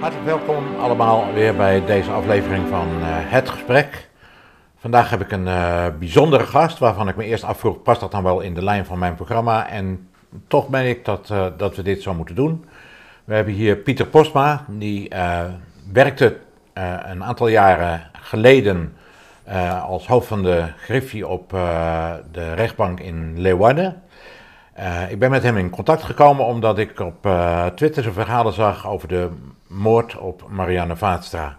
Hartelijk welkom allemaal weer bij deze aflevering van eh, Het Gesprek. Vandaag heb ik een eh, bijzondere gast waarvan ik me eerst afvroeg, past dat dan wel in de lijn van mijn programma? En toch ben ik dat, eh, dat we dit zo moeten doen. We hebben hier Pieter Postma, die werkte een aantal jaren geleden als hoofd van de Griffie op de rechtbank in Leeuwarden. Ik ben met hem in contact gekomen omdat ik op Twitter zijn verhalen zag over de moord op Marianne Vaatstra.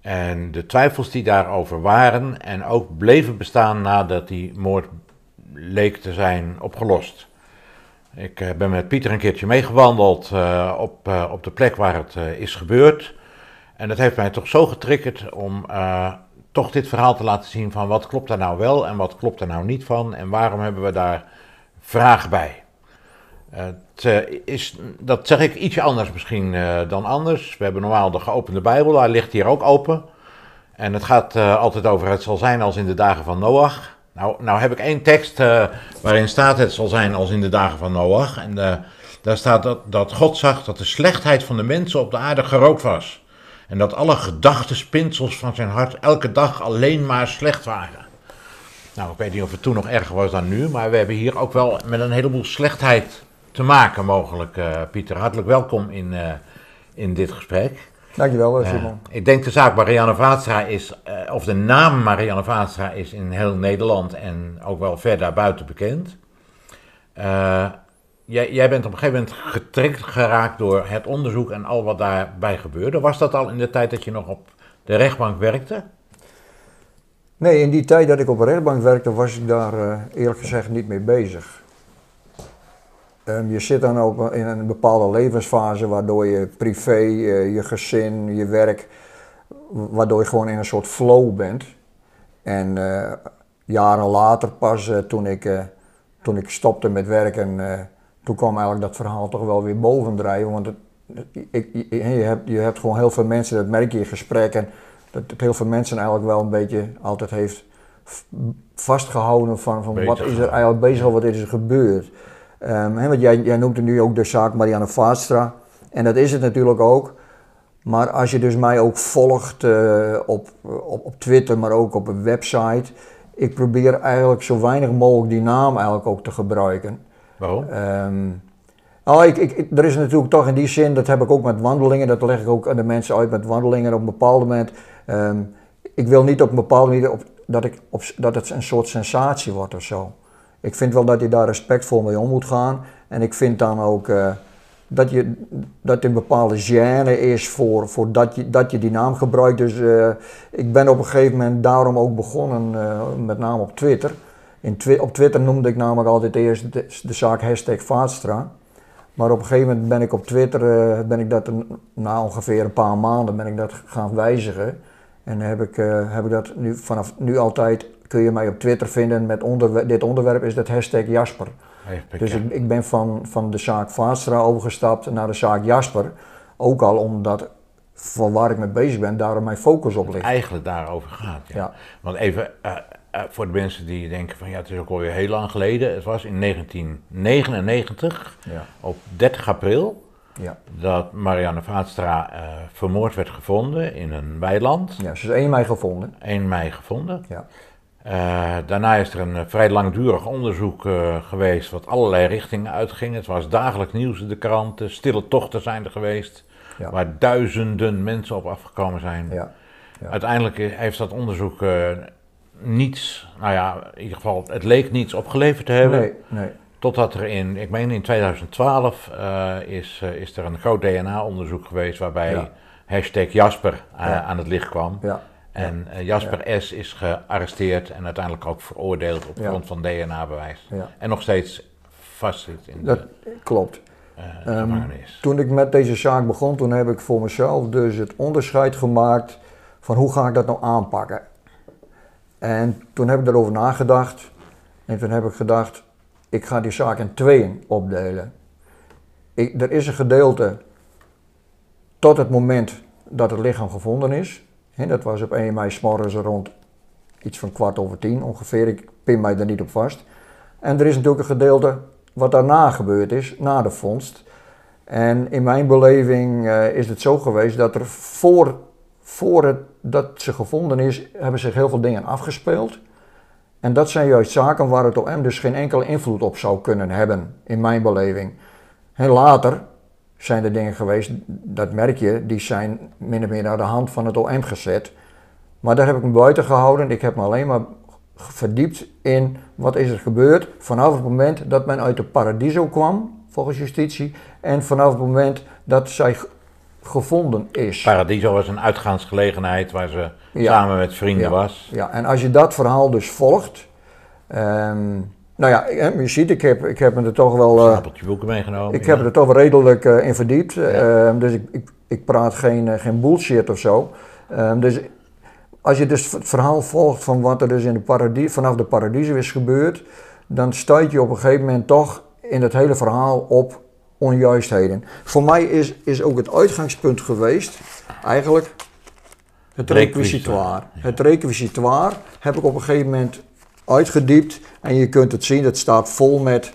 En de twijfels die daarover waren en ook bleven bestaan nadat die moord leek te zijn opgelost. Ik eh, ben met Pieter een keertje meegewandeld eh, op, eh, op de plek waar het is gebeurd. En dat heeft mij toch zo getriggerd om toch dit verhaal te laten zien van wat klopt daar nou wel en wat klopt er nou niet van en waarom hebben we daar vragen bij. Het eh, is, dat zeg ik ietsje anders misschien eh, dan anders. We hebben normaal de geopende Bijbel, daar ligt hier ook open. En het gaat eh, altijd over het zal zijn als in de dagen van Noach. Nou, nou heb ik één tekst waarin staat het zal zijn als in de dagen van Noach. En daar staat dat, dat God zag dat de slechtheid van de mensen op de aarde groot was. En dat alle gedachtespinsels van zijn hart elke dag alleen maar slecht waren. Nou, ik weet niet of het toen nog erger was dan nu, maar we hebben hier ook wel met een heleboel slechtheid te maken mogelijk. eh, Pieter, hartelijk welkom in, eh, in dit gesprek. Dankjewel, eh, Simon. ik denk de zaak Marianne Vaatstra is, of de naam Marianne Vaatstra is in heel Nederland en ook wel ver daarbuiten bekend. Jij, jij bent op een gegeven moment getriggerd geraakt door het onderzoek en al wat daarbij gebeurde. Was dat al in de tijd dat je nog op de rechtbank werkte? Nee, in die tijd dat ik op een rechtbank werkte, was ik daar eerlijk gezegd niet mee bezig. Ehm, je zit dan ook in een bepaalde levensfase waardoor je privé, eh, je gezin, je werk, waardoor je gewoon in een soort flow bent. En eh, jaren later pas, eh, toen, ik, toen ik stopte met werken, toen kwam eigenlijk dat verhaal toch wel weer bovendrijven. Want het, ik, je, je hebt, je hebt gewoon heel veel mensen, dat merk je in gesprekken, dat, dat heel veel mensen eigenlijk wel een beetje altijd heeft vastgehouden van, van wat is er eigenlijk bezig, wat is er gebeurd. Ehm, want jij, jij noemt nu ook de zaak Marianne Vaatstra. En dat is het natuurlijk ook. Maar als je dus mij ook volgt eh, op, op, op Twitter, maar ook op een website. Ik probeer eigenlijk zo weinig mogelijk die naam eigenlijk ook te gebruiken. Waarom? Nou, ik, er is natuurlijk toch in die zin, dat heb ik ook met wandelingen, dat leg ik ook aan de mensen uit met wandelingen op een bepaald moment. ehm, ik wil niet op een bepaalde manier op, dat, ik op, dat het een soort sensatie wordt of zo. Ik vind wel dat je daar respectvol mee om moet gaan. En ik vind dan ook eh, dat, je, dat een bepaalde gêne is voor, voor dat, je, dat je die naam gebruikt. Dus eh, ik ben op een gegeven moment daarom ook begonnen, eh, met name op Twitter. In op Twitter noemde ik namelijk altijd eerst de, zaak hashtag Vaatstra. Maar op een gegeven moment ben ik op Twitter, ben ik dat na ongeveer een paar maanden ben ik dat gaan wijzigen. En heb ik, heb ik dat nu vanaf nu altijd, kun je mij op Twitter vinden met onderwe- dit onderwerp is dat hashtag Jasper. Dus ik, ik ben van, van de zaak Vaatstra overgestapt naar de zaak Jasper. Ook al omdat van waar ik mee bezig ben, daar mijn focus op ligt. eigenlijk daarover gaat. Ja. Ja. Want even eh, eh, voor de mensen die denken van ja, het is ook alweer heel lang geleden. Het was in 1999, Ja, op 30 april, ja. dat Marianne Vaatstra eh, vermoord werd gevonden in een weiland. ja ze is 1 mei gevonden. 1 mei gevonden. Ja. Eh, daarna is er een eh, vrij langdurig onderzoek eh, geweest wat allerlei richtingen uitging. Het was dagelijks nieuws in de kranten, stille tochten zijn er geweest, Ja. waar duizenden mensen op afgekomen zijn. Ja. Ja. Uiteindelijk heeft dat onderzoek niets, nou ja, in ieder geval, het leek niets opgeleverd te hebben. Nee, nee. Totdat er in, ik meen in 2012, eh, is, is er een groot DNA-onderzoek geweest waarbij hashtag Jasper Ja. aan het licht kwam. Ja. En eh, Jasper S. is gearresteerd en uiteindelijk ook veroordeeld op Ja. grond van DNA-bewijs. Ja. En nog steeds vastzit in Dat de klopt. Ehm, gevangenis. Toen ik met deze zaak begon, toen heb ik voor mezelf dus het onderscheid gemaakt van hoe ga ik dat nou aanpakken. En toen heb ik erover nagedacht en toen heb ik gedacht, ik ga die zaak in tweeën opdelen. Ik, er is een gedeelte tot het moment dat het lichaam gevonden is. En dat was op 1 mei s morgens rond iets van kwart over tien ongeveer. Ik pin mij er niet op vast. En er is natuurlijk een gedeelte wat daarna gebeurd is, na de vondst. En in mijn beleving eh, is het zo geweest dat er voor, voor het, dat ze gevonden is, hebben zich heel veel dingen afgespeeld. En dat zijn juist zaken waar het OM dus geen enkele invloed op zou kunnen hebben, in mijn beleving. En later zijn er dingen geweest, dat merk je, die zijn min of meer naar de hand van het OM gezet. Maar daar heb ik me buiten gehouden. Ik heb me alleen maar verdiept in wat is er gebeurd vanaf het moment dat men uit de Paradiso kwam, volgens justitie, en vanaf het moment dat zij gevonden is. Paradiso was een uitgaansgelegenheid waar ze samen met vrienden was. Ja, en als je dat verhaal dus volgt, ehm, nou ja, je ziet, ik heb, ik heb me er toch wel... Uh, een boeken meegenomen. Ik heb er toch wel redelijk uh, in verdiept, ehm, dus ik, ik, ik, praat geen, uh, geen bullshit of zo. Um, dus als je dus het verhaal volgt van wat er dus in de paradie, vanaf de paradies is gebeurd, dan stuit je op een gegeven moment toch in het hele verhaal op onjuistheden. Voor mij is, is ook het uitgangspunt geweest, eigenlijk, het requisitoire. Het requisitoire heb ik op een gegeven moment uitgediept en je kunt het zien, het staat vol met,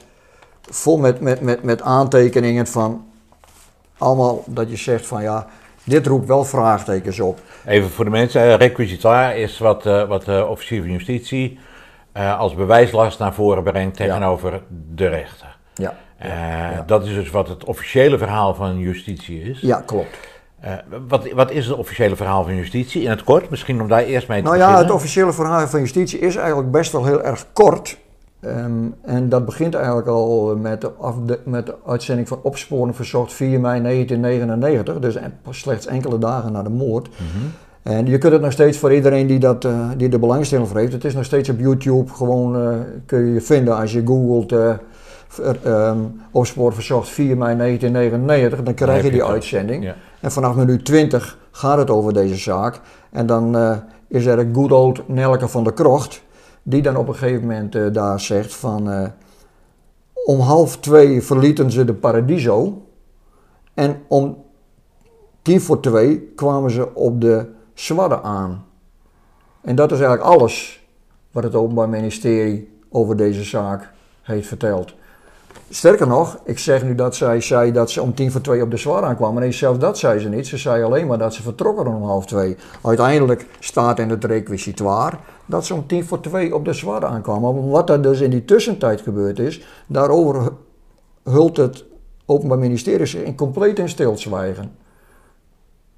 vol met, met, met, met aantekeningen van allemaal dat je zegt van ja, dit roept wel vraagtekens op. Even voor de mensen, uh, requisitoire is wat, uh, wat de officier van justitie uh, als bewijslast naar voren brengt tegenover de rechter. Ja. ja. Dat is dus wat het officiële verhaal van justitie is. Ja, klopt. Wat, wat is het officiële verhaal van justitie in het kort? Misschien om daar eerst mee te nou beginnen. Nou ja, het officiële verhaal van justitie is eigenlijk best wel heel erg kort. Um, en dat begint eigenlijk al met de, met de uitzending van Opsporing Verzocht 4 mei 1999, dus slechts enkele dagen na de moord. Mm -hmm. En je kunt het nog steeds voor iedereen die, dat, uh, die er belangstelling voor heeft, het is nog steeds op YouTube, gewoon uh, kun je vinden als je googelt uh, um, Opsporing Verzocht 4 mei 1999, dan krijg je die uitzending. Ja. En vanaf minuut 20 gaat het over deze zaak. En dan is er een good old Nelke van der Krocht die dan op een gegeven moment uh, daar zegt van uh, om half twee verlieten ze de Paradiso en om tien voor twee kwamen ze op de Zwadde aan. En dat is eigenlijk alles wat het Openbaar Ministerie over deze zaak heeft verteld. Sterker nog, ik zeg nu dat zij zei dat ze om tien voor twee op de zwaar aankwamen. Nee, zelfs dat zei ze niet. Ze zei alleen maar dat ze vertrokken om half twee. Uiteindelijk staat in het requisitoire dat ze om tien voor twee op de zwaar aankwamen. Maar wat er dus in die tussentijd gebeurd is, daarover hult het Openbaar Ministerie zich in compleet in stilzwijgen.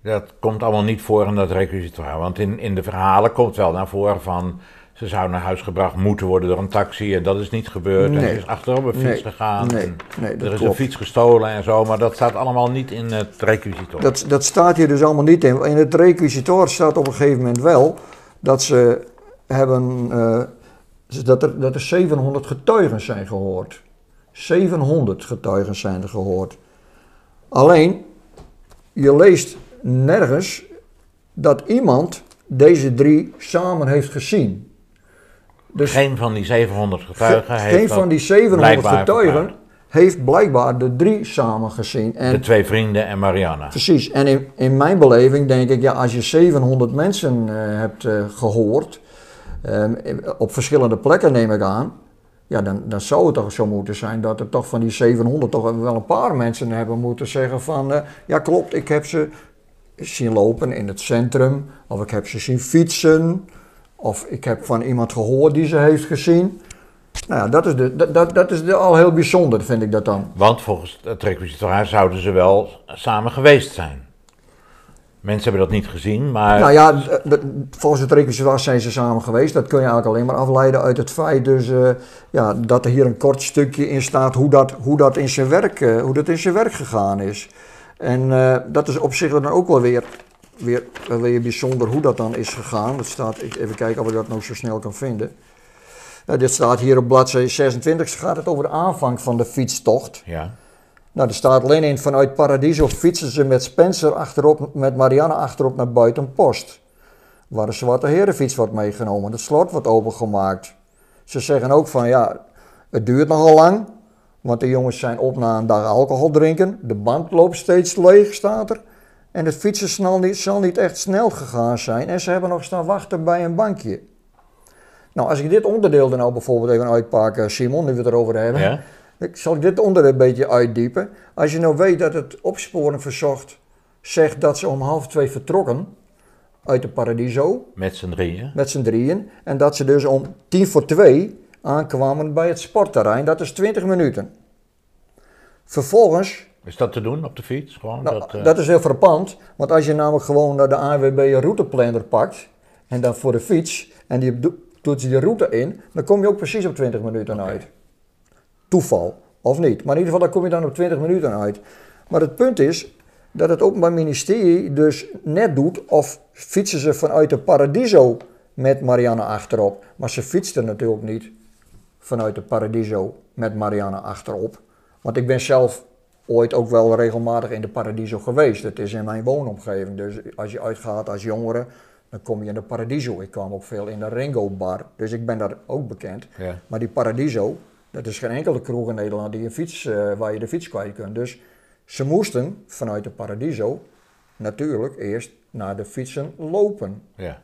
Dat komt allemaal niet voor in dat requisitoire. Want in, in de verhalen komt wel naar voren van ze zou naar huis gebracht moeten worden door een taxi en dat is niet gebeurd. Nee. En ze is achterop een fiets Nee. gegaan. Nee. Nee, dat er is klopt. een fiets gestolen en zo, maar dat staat allemaal niet in het requisitoire. Dat, dat staat hier dus allemaal niet in. In het requisitoire staat op een gegeven moment wel dat ze hebben eh, dat, er, dat er 700 getuigen zijn gehoord. 700 getuigen zijn er gehoord. Alleen, je leest nergens dat iemand deze drie samen heeft gezien. Dus Geen van die 700 getuigen ge- heeft geen van die 700 blijkbaar getuigen verklaard. heeft blijkbaar de drie samen gezien. En De twee vrienden en Marianne. Precies, en in, in mijn beleving denk ik, ja, als je 700 mensen eh, hebt eh, gehoord, ehm, op verschillende plekken neem ik aan, ja, dan, dan zou het toch zo moeten zijn dat er toch van die 700 toch wel een paar mensen hebben moeten zeggen van, eh, ja klopt, ik heb ze zien lopen in het centrum, of ik heb ze zien fietsen, of ik heb van iemand gehoord die ze heeft gezien. Nou ja, dat is, de, dat, dat, dat is de, al heel bijzonder, vind ik dat dan. Want volgens het requisitoire zouden ze wel samen geweest zijn. Mensen hebben dat niet gezien, maar Nou ja, volgens het requisitoire zijn ze samen geweest. Dat kun je eigenlijk alleen maar afleiden uit het feit dus, eh, ja, dat er hier een kort stukje in staat hoe dat, hoe dat, in, zijn werk, eh, hoe dat in zijn werk gegaan is. En eh, dat is op zich dan ook wel weer, weer, weer bijzonder hoe dat dan is gegaan. Dat staat, even kijken of ik dat nou zo snel kan vinden. Eh, dit staat hier op bladzijde 26, gaat het over de aanvang van de fietstocht. ja. Nou, er staat alleen in vanuit Paradiso fietsen ze met Spencer achterop, met Marianne achterop naar Buitenpost. Waar de Zwarte Herenfiets wordt meegenomen, het slot wordt opengemaakt. Ze zeggen ook van ja, het duurt nogal lang, want de jongens zijn op na een dag alcohol drinken. De band loopt steeds leeg, staat er. En het fietsen niet, zal niet echt snel gegaan zijn en ze hebben nog staan wachten bij een bankje. Nou, als ik dit onderdeel er nou bijvoorbeeld even uitpak, Simon, nu we het erover hebben. ja. Ik zal dit onderwerp een beetje uitdiepen. Als je nou weet dat het opsporing verzocht zegt dat ze om half twee vertrokken uit de Paradiso Met z'n drieën. met z'n drieën. En dat ze dus om tien voor twee aankwamen bij het sportterrein. Dat is 20 minuten. Vervolgens Is dat te doen op de fiets? Gewoon nou, dat, dat, eh, is heel frappant, want als je namelijk gewoon naar de ANWB routeplanner pakt en dan voor de fiets en die do- doet je de route in, dan kom je ook precies op 20 minuten uit. Toeval, of niet. Maar in ieder geval, dan kom je dan op 20 minuten uit. Maar het punt is dat het Openbaar Ministerie dus net doet of fietsen ze vanuit de Paradiso met Marianne achterop. Maar ze fietsten natuurlijk niet vanuit de Paradiso met Marianne achterop. Want ik ben zelf ooit ook wel regelmatig in de Paradiso geweest. Het is in mijn woonomgeving. Dus als je uitgaat als jongere, dan kom je in de Paradiso. Ik kwam ook veel in de Ringo Bar. Dus ik ben daar ook bekend. ja. Maar die Paradiso, dat is geen enkele kroeg in Nederland die een fiets, eh, waar je de fiets kwijt kunt. Dus ze moesten vanuit de Paradiso natuurlijk eerst naar de fietsen lopen. ja.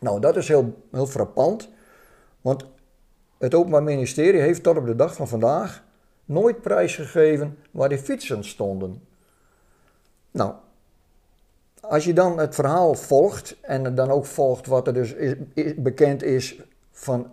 Nou, dat is heel, heel frappant, want het Openbaar Ministerie heeft tot op de dag van vandaag nooit prijsgegeven waar die fietsen stonden. Nou, als je dan het verhaal volgt en dan ook volgt wat er dus is, is- bekend is van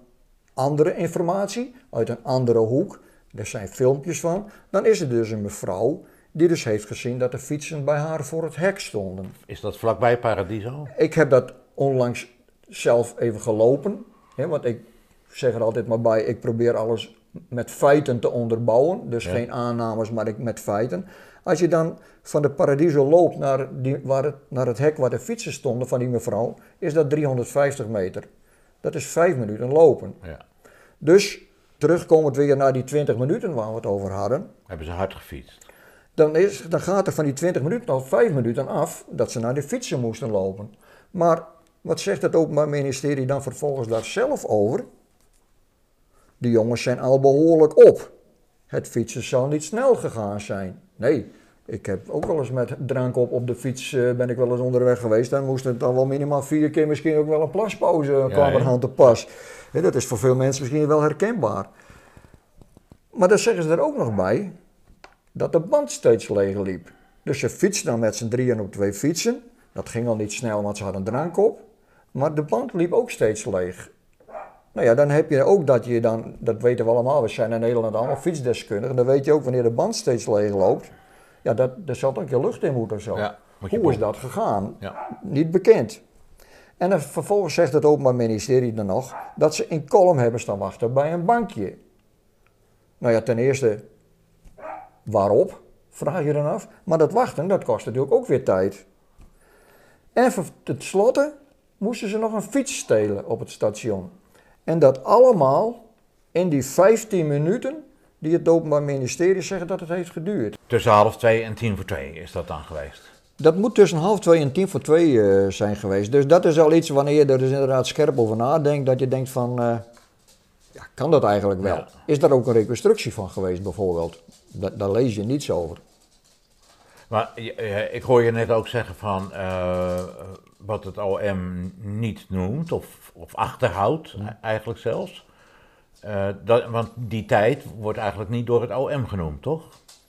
andere informatie uit een andere hoek, er zijn filmpjes van, dan is er dus een mevrouw die dus heeft gezien dat de fietsen bij haar voor het hek stonden. Is dat vlakbij Paradiso? Ik heb dat onlangs zelf even gelopen. Hè, want ik zeg er altijd maar bij, ik probeer alles met feiten te onderbouwen. Dus Ja. geen aannames, maar ik met feiten. Als je dan van de Paradiso loopt naar, die, waar het, naar het hek waar de fietsen stonden van die mevrouw, is dat 350 meter. Dat is vijf minuten lopen. Ja. Dus terugkomend weer naar die 20 minuten waar we het over hadden. Hebben ze hard gefietst? Dan, is, dan gaat er van die 20 minuten al 5 minuten af dat ze naar de fietsen moesten lopen. Maar wat zegt het Openbaar Ministerie dan vervolgens daar zelf over? De jongens zijn al behoorlijk op. Het fietsen zal niet snel gegaan zijn. Nee, ik heb ook wel eens met drank op op de fiets eh, ben ik wel eens onderweg geweest. Dan moest het dan wel minimaal vier keer misschien ook wel een plaspauze Ja, kwam er aan te pas. Dat is voor veel mensen misschien wel herkenbaar. Maar dan zeggen ze er ook nog bij dat de band steeds leeg liep. Dus ze fietsten dan met z'n drieën op twee fietsen. Dat ging al niet snel, want ze hadden drank op. Maar de band liep ook steeds leeg. Nou ja, dan heb je ook dat je dan, dat weten we allemaal, we zijn in Nederland allemaal fietsdeskundigen. Dan weet je ook wanneer de band steeds leeg loopt. Ja, dat, er zal ook je lucht in moeten of zo. Ja, moet je Hoe is dat gegaan? Ja. Niet bekend. En dan vervolgens zegt het Openbaar Ministerie dan nog dat ze in kolom hebben staan wachten bij een bankje. Nou ja, ten eerste, waarop? Vraag je dan af. Maar dat wachten, dat kost natuurlijk ook weer tijd. En ver- ten slotte moesten ze nog een fiets stelen op het station. En dat allemaal in die 15 minuten die het Openbaar Ministerie zegt dat het heeft geduurd. Tussen half twee en tien voor twee is dat dan geweest. Dat moet tussen half twee en tien voor twee eh, zijn geweest. Dus dat is al iets wanneer je er dus inderdaad scherp over nadenkt, dat je denkt van, eh, ja, kan dat eigenlijk wel? Ja. Is daar ook een reconstructie van geweest bijvoorbeeld? Da- daar lees je niets over. Maar eh, ik hoor je net ook zeggen van wat het OM niet noemt of, of achterhoudt, e- eigenlijk zelfs. Eh, dat, want die tijd wordt eigenlijk niet door het OM genoemd, toch?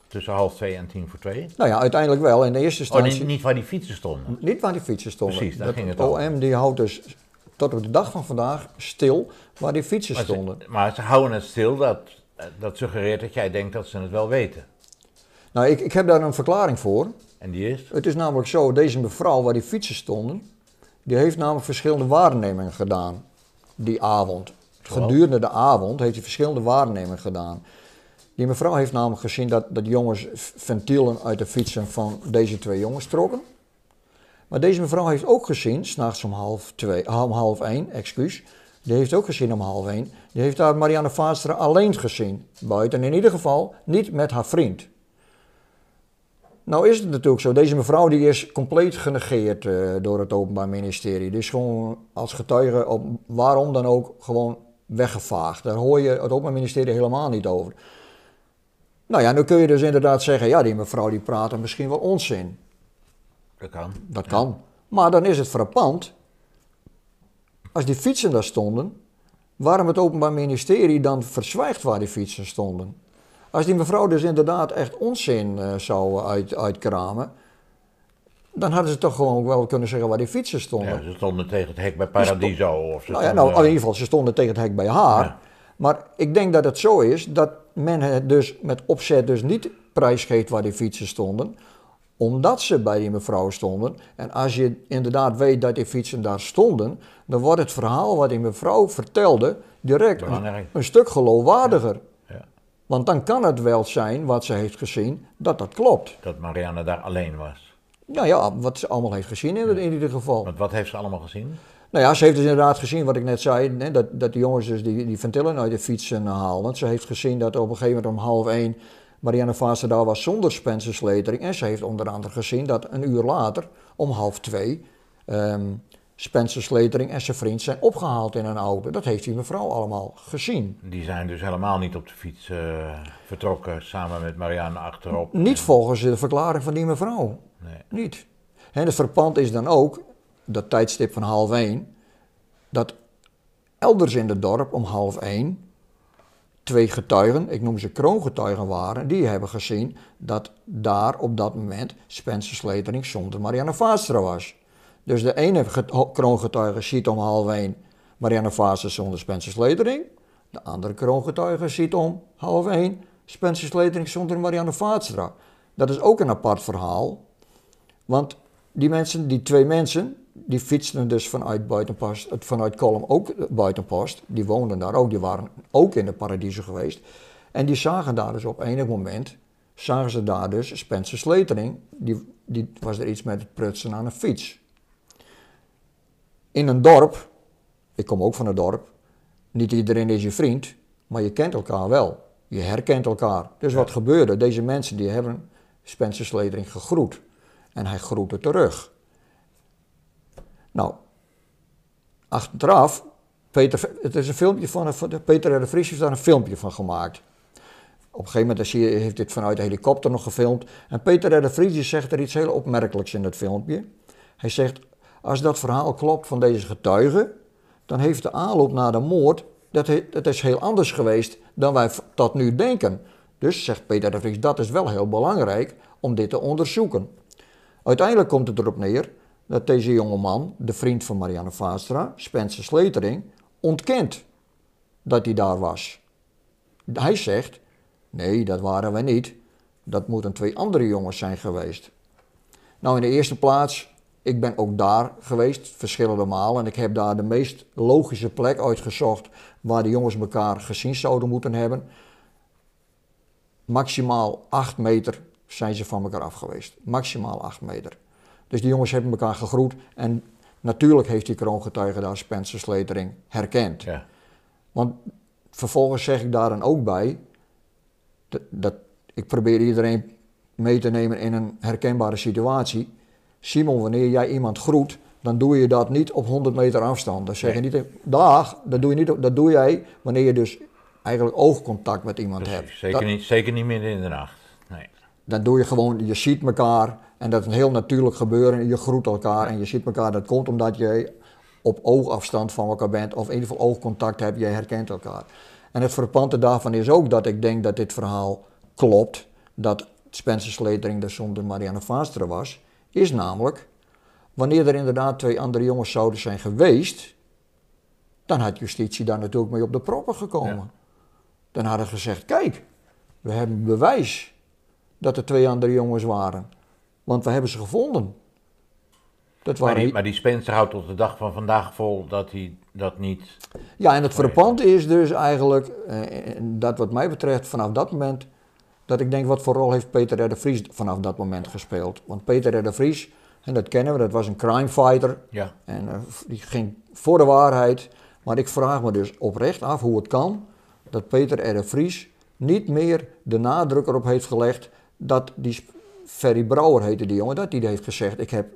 Tussen half twee en tien voor twee. Nou ja, uiteindelijk wel. In de eerste Oh, instantie niet, niet waar die fietsen stonden. niet waar die fietsen stonden. Precies, daar Dat ging het. OM die houdt dus tot op de dag van vandaag stil waar die fietsen Maar stonden. ze, maar ze houden het stil, dat, eh, dat suggereert dat jij denkt dat ze het wel weten. Nou, ik, ik heb daar een verklaring voor. En die is? Het is namelijk zo, deze mevrouw waar die fietsen stonden, die heeft namelijk verschillende waarnemingen gedaan die avond. Gedurende de avond heeft hij verschillende waarnemingen gedaan. Die mevrouw heeft namelijk gezien dat, dat jongens ventielen uit de fietsen van deze twee jongens trokken. Maar deze mevrouw heeft ook gezien, s'nachts om half, twee, om half één, excuus. Die heeft ook gezien om half één. Die heeft daar Marianne Vaarstra alleen gezien. Buiten in ieder geval niet met haar vriend. Nou is het natuurlijk zo, deze mevrouw die is compleet genegeerd eh, door het Openbaar Ministerie. Die is gewoon als getuige, op, waarom dan ook, gewoon weggevaagd. Daar hoor je het Openbaar Ministerie helemaal niet over. Nou ja, nu kun je dus inderdaad zeggen, ja die mevrouw die praat er misschien wel onzin. Dat kan. Dat kan. Maar dan is het frappant, als die fietsen daar stonden, waarom het Openbaar Ministerie dan verzwijgt waar die fietsen stonden. Als die mevrouw dus inderdaad echt onzin eh, zou uit, uitkramen, dan hadden ze toch gewoon wel kunnen zeggen waar die fietsen stonden. Ja, ze stonden tegen het hek bij Paradiso. Of ze nou ja, nou, in ieder geval, ze stonden tegen het hek bij haar. Ja. Maar ik denk dat het zo is dat men het dus met opzet dus niet prijsgeeft waar die fietsen stonden, omdat ze bij die mevrouw stonden. En als je inderdaad weet dat die fietsen daar stonden, dan wordt het verhaal wat die mevrouw vertelde direct een, stuk geloofwaardiger. Ja, Want dan kan het wel zijn wat ze heeft gezien, dat dat klopt. dat Marianne daar alleen was. Nou ja, wat ze allemaal heeft gezien in, in ieder geval. Want wat heeft ze allemaal gezien? Nou ja, ze heeft dus inderdaad gezien wat ik net zei, hè, dat, dat die jongens dus die, die ventillen uit de fietsen haalden. Ze heeft gezien dat op een gegeven moment om half één Marianne Vaaster daar was zonder Spencer Sletering. En ze heeft onder andere gezien dat een uur later, om half twee, ehm, Spencer Sletering en zijn vriend zijn opgehaald in een auto. Dat heeft die mevrouw allemaal gezien. Die zijn dus helemaal niet op de fiets eh, vertrokken samen met Marianne achterop. Niet volgens de verklaring van die mevrouw. Nee. Niet. En het verpand is dan ook, dat tijdstip van half één, dat elders in het dorp om half één twee getuigen, ik noem ze kroongetuigen waren, die hebben gezien dat daar op dat moment Spencer Sletering zonder Marianne Vaatstra was. Dus de ene get- kroongetuige ziet om half één Marianne Vaatstra zonder Spencer Sletering. De andere kroongetuige ziet om half één Spencer Sletering zonder Marianne Vaatstra. Dat is ook een apart verhaal. Want die mensen, die twee mensen, die fietsten dus vanuit Buitenpost, vanuit Kolm ook eh, Buitenpost. Die woonden daar ook, die waren ook in de Paradiso geweest. En die zagen daar dus op enig moment, zagen ze daar dus Spencer Sletering, die, die was er iets met het prutsen aan een fiets. In een dorp, ik kom ook van een dorp, niet iedereen is je vriend, maar je kent elkaar wel. Je herkent elkaar. Dus wat gebeurde? Deze mensen die hebben Spencer Sletering gegroet. En hij groette terug. Nou, achteraf, Peter, het is een filmpje van, Peter R. de Vries heeft daar een filmpje van gemaakt. Op een gegeven moment je- heeft dit vanuit de helikopter nog gefilmd. En Peter R. de Vries zegt er iets heel opmerkelijks in het filmpje. Hij zegt, als dat verhaal klopt van deze getuige, dan heeft de aanloop naar de moord, dat, he- dat is heel anders geweest dan wij tot nu denken. Dus, zegt Peter de Vries, dat is wel heel belangrijk om dit te onderzoeken. Uiteindelijk komt het erop neer dat deze jonge man, de vriend van Marianne Vaatstra, Spencer Sletering, ontkent dat hij daar was. Hij zegt, nee, dat waren wij niet. Dat moeten twee andere jongens zijn geweest. Nou, in de eerste plaats, ik ben ook daar geweest, verschillende malen. En ik heb daar de meest logische plek uitgezocht waar de jongens elkaar gezien zouden moeten hebben. Maximaal 8 meter zijn ze van elkaar af geweest. Maximaal 8 meter. Dus die jongens hebben elkaar gegroet. En natuurlijk heeft die kroongetuige daar Spencer Sletering herkend. Ja. Want vervolgens zeg ik daar dan ook bij, dat, dat ik probeer iedereen mee te nemen in een herkenbare situatie. Simon, wanneer jij iemand groet, dan doe je dat niet op 100 meter afstand. Dan zeg je niet, dag, dat doe, je niet, dat doe jij wanneer je dus eigenlijk oogcontact met iemand Precies. hebt. Zeker, Dat- niet, zeker niet midden in de nacht. Nee. dan doe je gewoon, je ziet elkaar en dat is een heel natuurlijk gebeuren. Je groet elkaar en je ziet elkaar. Dat komt omdat je op oogafstand van elkaar bent of in ieder geval oogcontact hebt. Je herkent elkaar. En het verpante daarvan is ook dat ik denk dat dit verhaal klopt. Dat Spencer Sletering de zonder Marianne Vaaster was. Is namelijk, wanneer er inderdaad twee andere jongens zouden zijn geweest, dan had justitie daar natuurlijk mee op de proppen gekomen. Ja. Dan hadden ze gezegd, kijk, we hebben bewijs dat er twee andere jongens waren. Want we hebben ze gevonden. Dat Maar, waren die, maar die Spencer houdt tot de dag van vandaag vol dat hij dat niet... Ja, en het verpand is dus eigenlijk, eh, dat wat mij betreft, vanaf dat moment, dat ik denk, wat voor rol heeft Peter R. de Vries vanaf dat moment gespeeld? Want Peter R. de Vries, en dat kennen we, dat was een crime fighter. Ja. En eh, die ging voor de waarheid. Maar ik vraag me dus oprecht af hoe het kan dat Peter R. de Vries niet meer de nadruk erop heeft gelegd dat die Ferry Brouwer heette die jongen, dat die heeft gezegd, ik heb,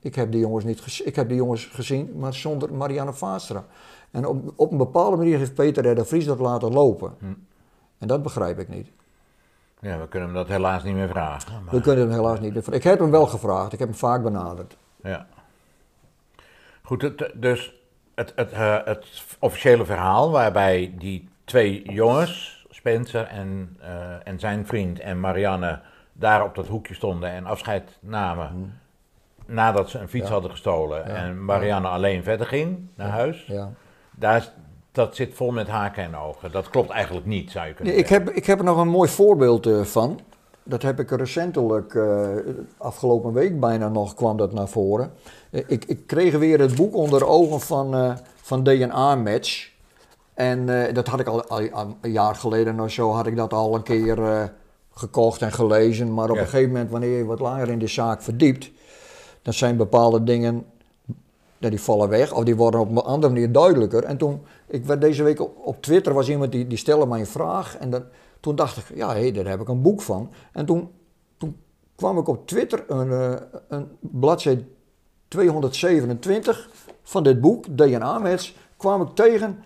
ik heb die jongens niet ik heb die jongens gezien, maar zonder Marianne Vaatstra. En op, op een bepaalde manier heeft Peter R. de Vries dat laten lopen. En dat begrijp ik niet. Ja, we kunnen hem dat helaas niet meer vragen. Maar, We kunnen hem helaas niet meer vragen. Ik heb hem wel gevraagd, ik heb hem vaak benaderd. ja. Goed, het, dus het, het, eh, het officiële verhaal waarbij die twee jongens, Spencer en, eh, en zijn vriend en Marianne daar op dat hoekje stonden en afscheid namen. Nadat ze een fiets Ja. hadden gestolen Ja. en Marianne alleen verder ging naar huis. Ja. Daar, dat zit vol met haken en ogen. Dat klopt eigenlijk niet, zou je kunnen Nee, ik, zeggen. heb, ik heb er nog een mooi voorbeeld eh, van. Dat heb ik recentelijk, eh, afgelopen week bijna nog, kwam dat naar voren. Eh, ik, ik kreeg weer het boek onder de ogen van, van DNA Match. En dat had ik al, al- al een jaar geleden of zo, had ik dat al een keer gekocht en gelezen. Maar op Ja. een gegeven moment, wanneer je wat langer in de zaak verdiept, dan zijn bepaalde dingen, ja, die vallen weg of die worden op een andere manier duidelijker. En toen, ik werd deze week op, Twitter, was iemand die, die stelde mij een vraag en dan, toen dacht ik, ja hé, daar heb ik een boek van. En toen, toen kwam ik op Twitter een, eh, een bladzijde 227 van dit boek, DNA Match, kwam ik tegen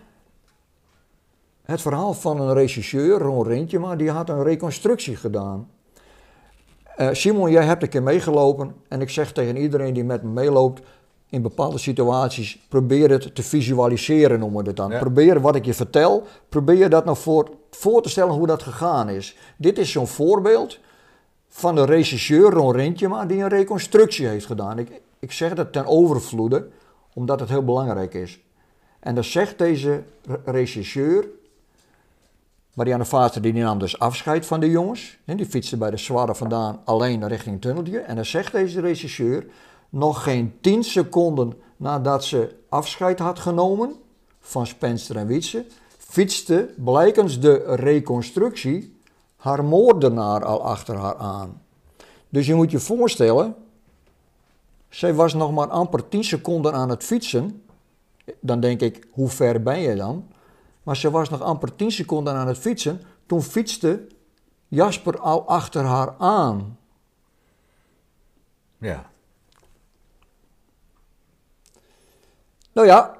het verhaal van een regisseur, Ron Rintjema, die had een reconstructie gedaan. Eh, Simon, jij hebt een keer meegelopen en ik zeg tegen iedereen die met me meeloopt, in bepaalde situaties, probeer het te visualiseren, noemen we het dan. Ja. Probeer wat ik je vertel, probeer dat nou voor, voor te stellen hoe dat gegaan is. Dit is zo'n voorbeeld van de regisseur Ron Rintjema die een reconstructie heeft gedaan. Ik, ik zeg dat ten overvloede, omdat het heel belangrijk is. En dan zegt deze re- regisseur, Marianne Vater die nam dus afscheid van de jongens. En die fietste bij de Zwarre vandaan alleen richting het tunneltje. En dan zegt deze regisseur, nog geen 10 seconden nadat ze afscheid had genomen van Spencer en Wietse, fietste blijkens de reconstructie haar moordenaar al achter haar aan. Dus je moet je voorstellen, zij was nog maar amper 10 seconden aan het fietsen. Dan denk ik, hoe ver ben je dan? Maar ze was nog amper 10 seconden aan het fietsen. Toen fietste Jasper al achter haar aan. Ja. Nou ja,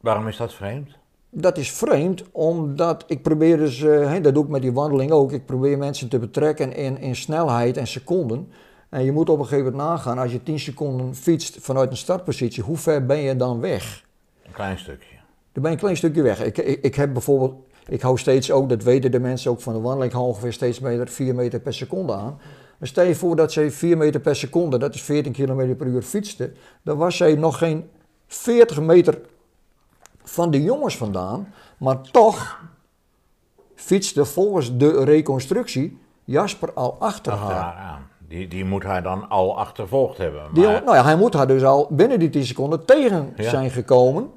Waarom is dat vreemd? dat is vreemd, omdat ik probeer dus, eh, hè, dat doe ik met die wandeling ook, ik probeer mensen te betrekken in, in snelheid en seconden. En je moet op een gegeven moment nagaan, als je 10 seconden fietst vanuit een startpositie, hoe ver ben je dan weg? Een klein stukje. Dan ben je een klein stukje weg. Ik, ik, ik heb bijvoorbeeld, ik hou steeds ook, dat weten de mensen ook van de wandeling, ik hou ongeveer steeds meter, 4 meter per seconde aan. Dan stel je voor dat zij 4 meter per seconde, dat is 14 km per uur fietste, dan was zij nog geen 40 meter van de jongens vandaan, maar toch fietste volgens de reconstructie Jasper al achter haar. aan. Die, die moet hij dan al achtervolgd hebben. Die, Maar, nou ja, hij moet haar dus al binnen die 10 seconden tegen Ja. zijn gekomen.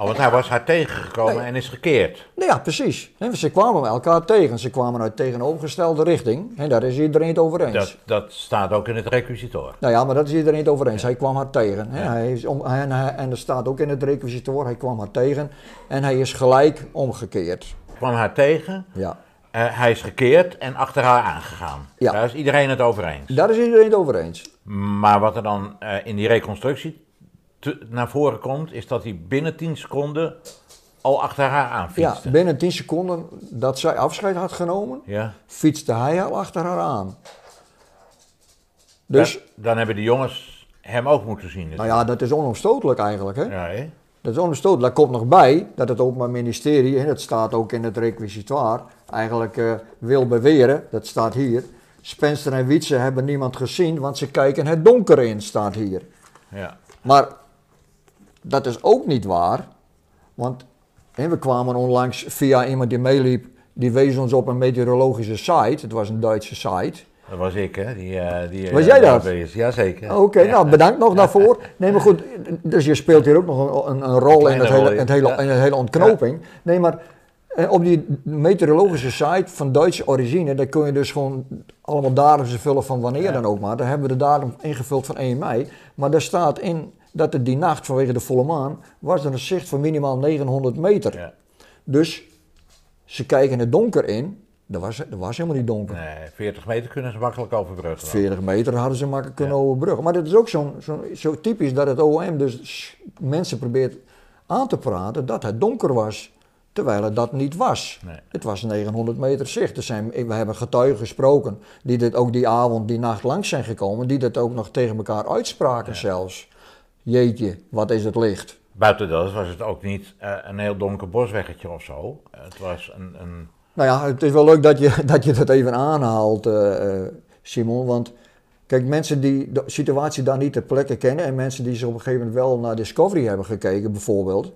Oh, want hij was haar tegengekomen Nee. en is gekeerd. Nou ja, precies. Ze kwamen elkaar tegen. Ze kwamen uit tegenovergestelde richting. En daar is iedereen het over eens. Dat, dat staat ook in het requisitor. Nou ja, maar dat is iedereen het over eens. Hij kwam haar tegen. Ja. Hij is om, en, en er staat ook in het requisitor, hij kwam haar tegen. En hij is gelijk omgekeerd. Kwam haar tegen, Ja. eh, hij is gekeerd en achter haar aangegaan. Ja. Daar is iedereen het over eens. Daar is iedereen het over eens. Maar wat er dan eh, in die reconstructie te- naar voren komt, is dat hij binnen 10 seconden al achter haar Ja, aanfietste. binnen 10 seconden dat zij afscheid had genomen, Ja. fietste hij al achter haar aan. Dus, Dan, dan hebben de jongens hem ook moeten zien. nou ja, dat is onomstotelijk eigenlijk. Hè? Ja, hè? Dat is onomstotelijk. Daar komt nog bij dat het Openbaar Ministerie, en dat staat ook in het requisitoire, eigenlijk eh, wil beweren, dat staat hier, Spencer en Wietse hebben niemand gezien, want ze kijken het donker in, staat hier. ja. Maar dat is ook niet waar, want we kwamen onlangs via iemand die meeliep, die wees ons op een meteorologische site, het was een Duitse site. Dat was ik, hè? Die, eh, die, Was eh, jij dat? is. Jazeker. Oké, nou bedankt nog daarvoor. Nee, maar goed, dus je speelt hier ook nog een, een, een rol in het hele, ja. het hele, Ja. in het hele ontknoping. Nee, maar eh, op die meteorologische site van Duitse origine, daar kun je dus gewoon allemaal datums vullen van wanneer dan ook maar. Daar hebben we de datum ingevuld van 1 mei. Maar daar staat in dat het die nacht vanwege de volle maan was er een zicht van minimaal 900 meter. Ja. Dus ze kijken het donker in. Dat was, dat was helemaal niet donker. Nee, 40 meter kunnen ze makkelijk overbruggen. 40 meter hadden ze makkelijk kunnen overbruggen. Maar dat is ook zo'n, zo'n- zo typisch dat het OM dus mensen probeert aan te praten dat het donker was. Terwijl het dat niet was. Nee. Het was 900 meter zicht. Er zijn, we hebben getuigen gesproken die dit ook die avond, die nacht langs zijn gekomen. Die dat ook nog tegen elkaar uitspraken zelfs. Jeetje, wat is het licht. Buiten dat was het ook niet eh, een heel donker bosweggetje of zo. Het was een, een Nou ja, het is wel leuk dat je dat, je dat even aanhaalt, eh, eh, Simon. Want kijk, mensen die de situatie daar niet ter plekke kennen... en mensen die ze op een gegeven moment wel naar Discovery hebben gekeken bijvoorbeeld...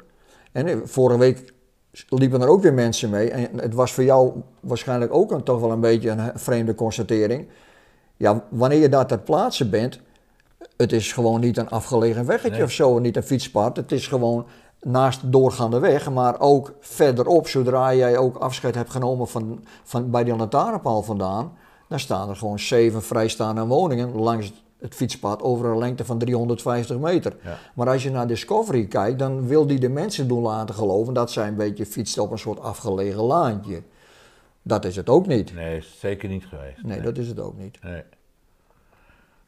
En vorige week liepen er ook weer mensen mee. En het was voor jou waarschijnlijk ook een, toch wel een beetje een vreemde constatering. Ja, wanneer je daar ter plaatse bent, het is gewoon niet een afgelegen weggetje Nee. of zo, niet een fietspad. Het is gewoon naast de doorgaande weg, maar ook verderop, zodra jij ook afscheid hebt genomen van, van, bij die lantaarnpaal vandaan, dan staan er gewoon zeven vrijstaande woningen langs het fietspad over een lengte van 350 meter. Ja. Maar als je naar Discovery kijkt, dan wil die de mensen doen laten geloven dat zij een beetje fietsen op een soort afgelegen laantje. Dat is het ook niet. Nee, is zeker niet geweest. Nee, dat is het ook niet. Nee.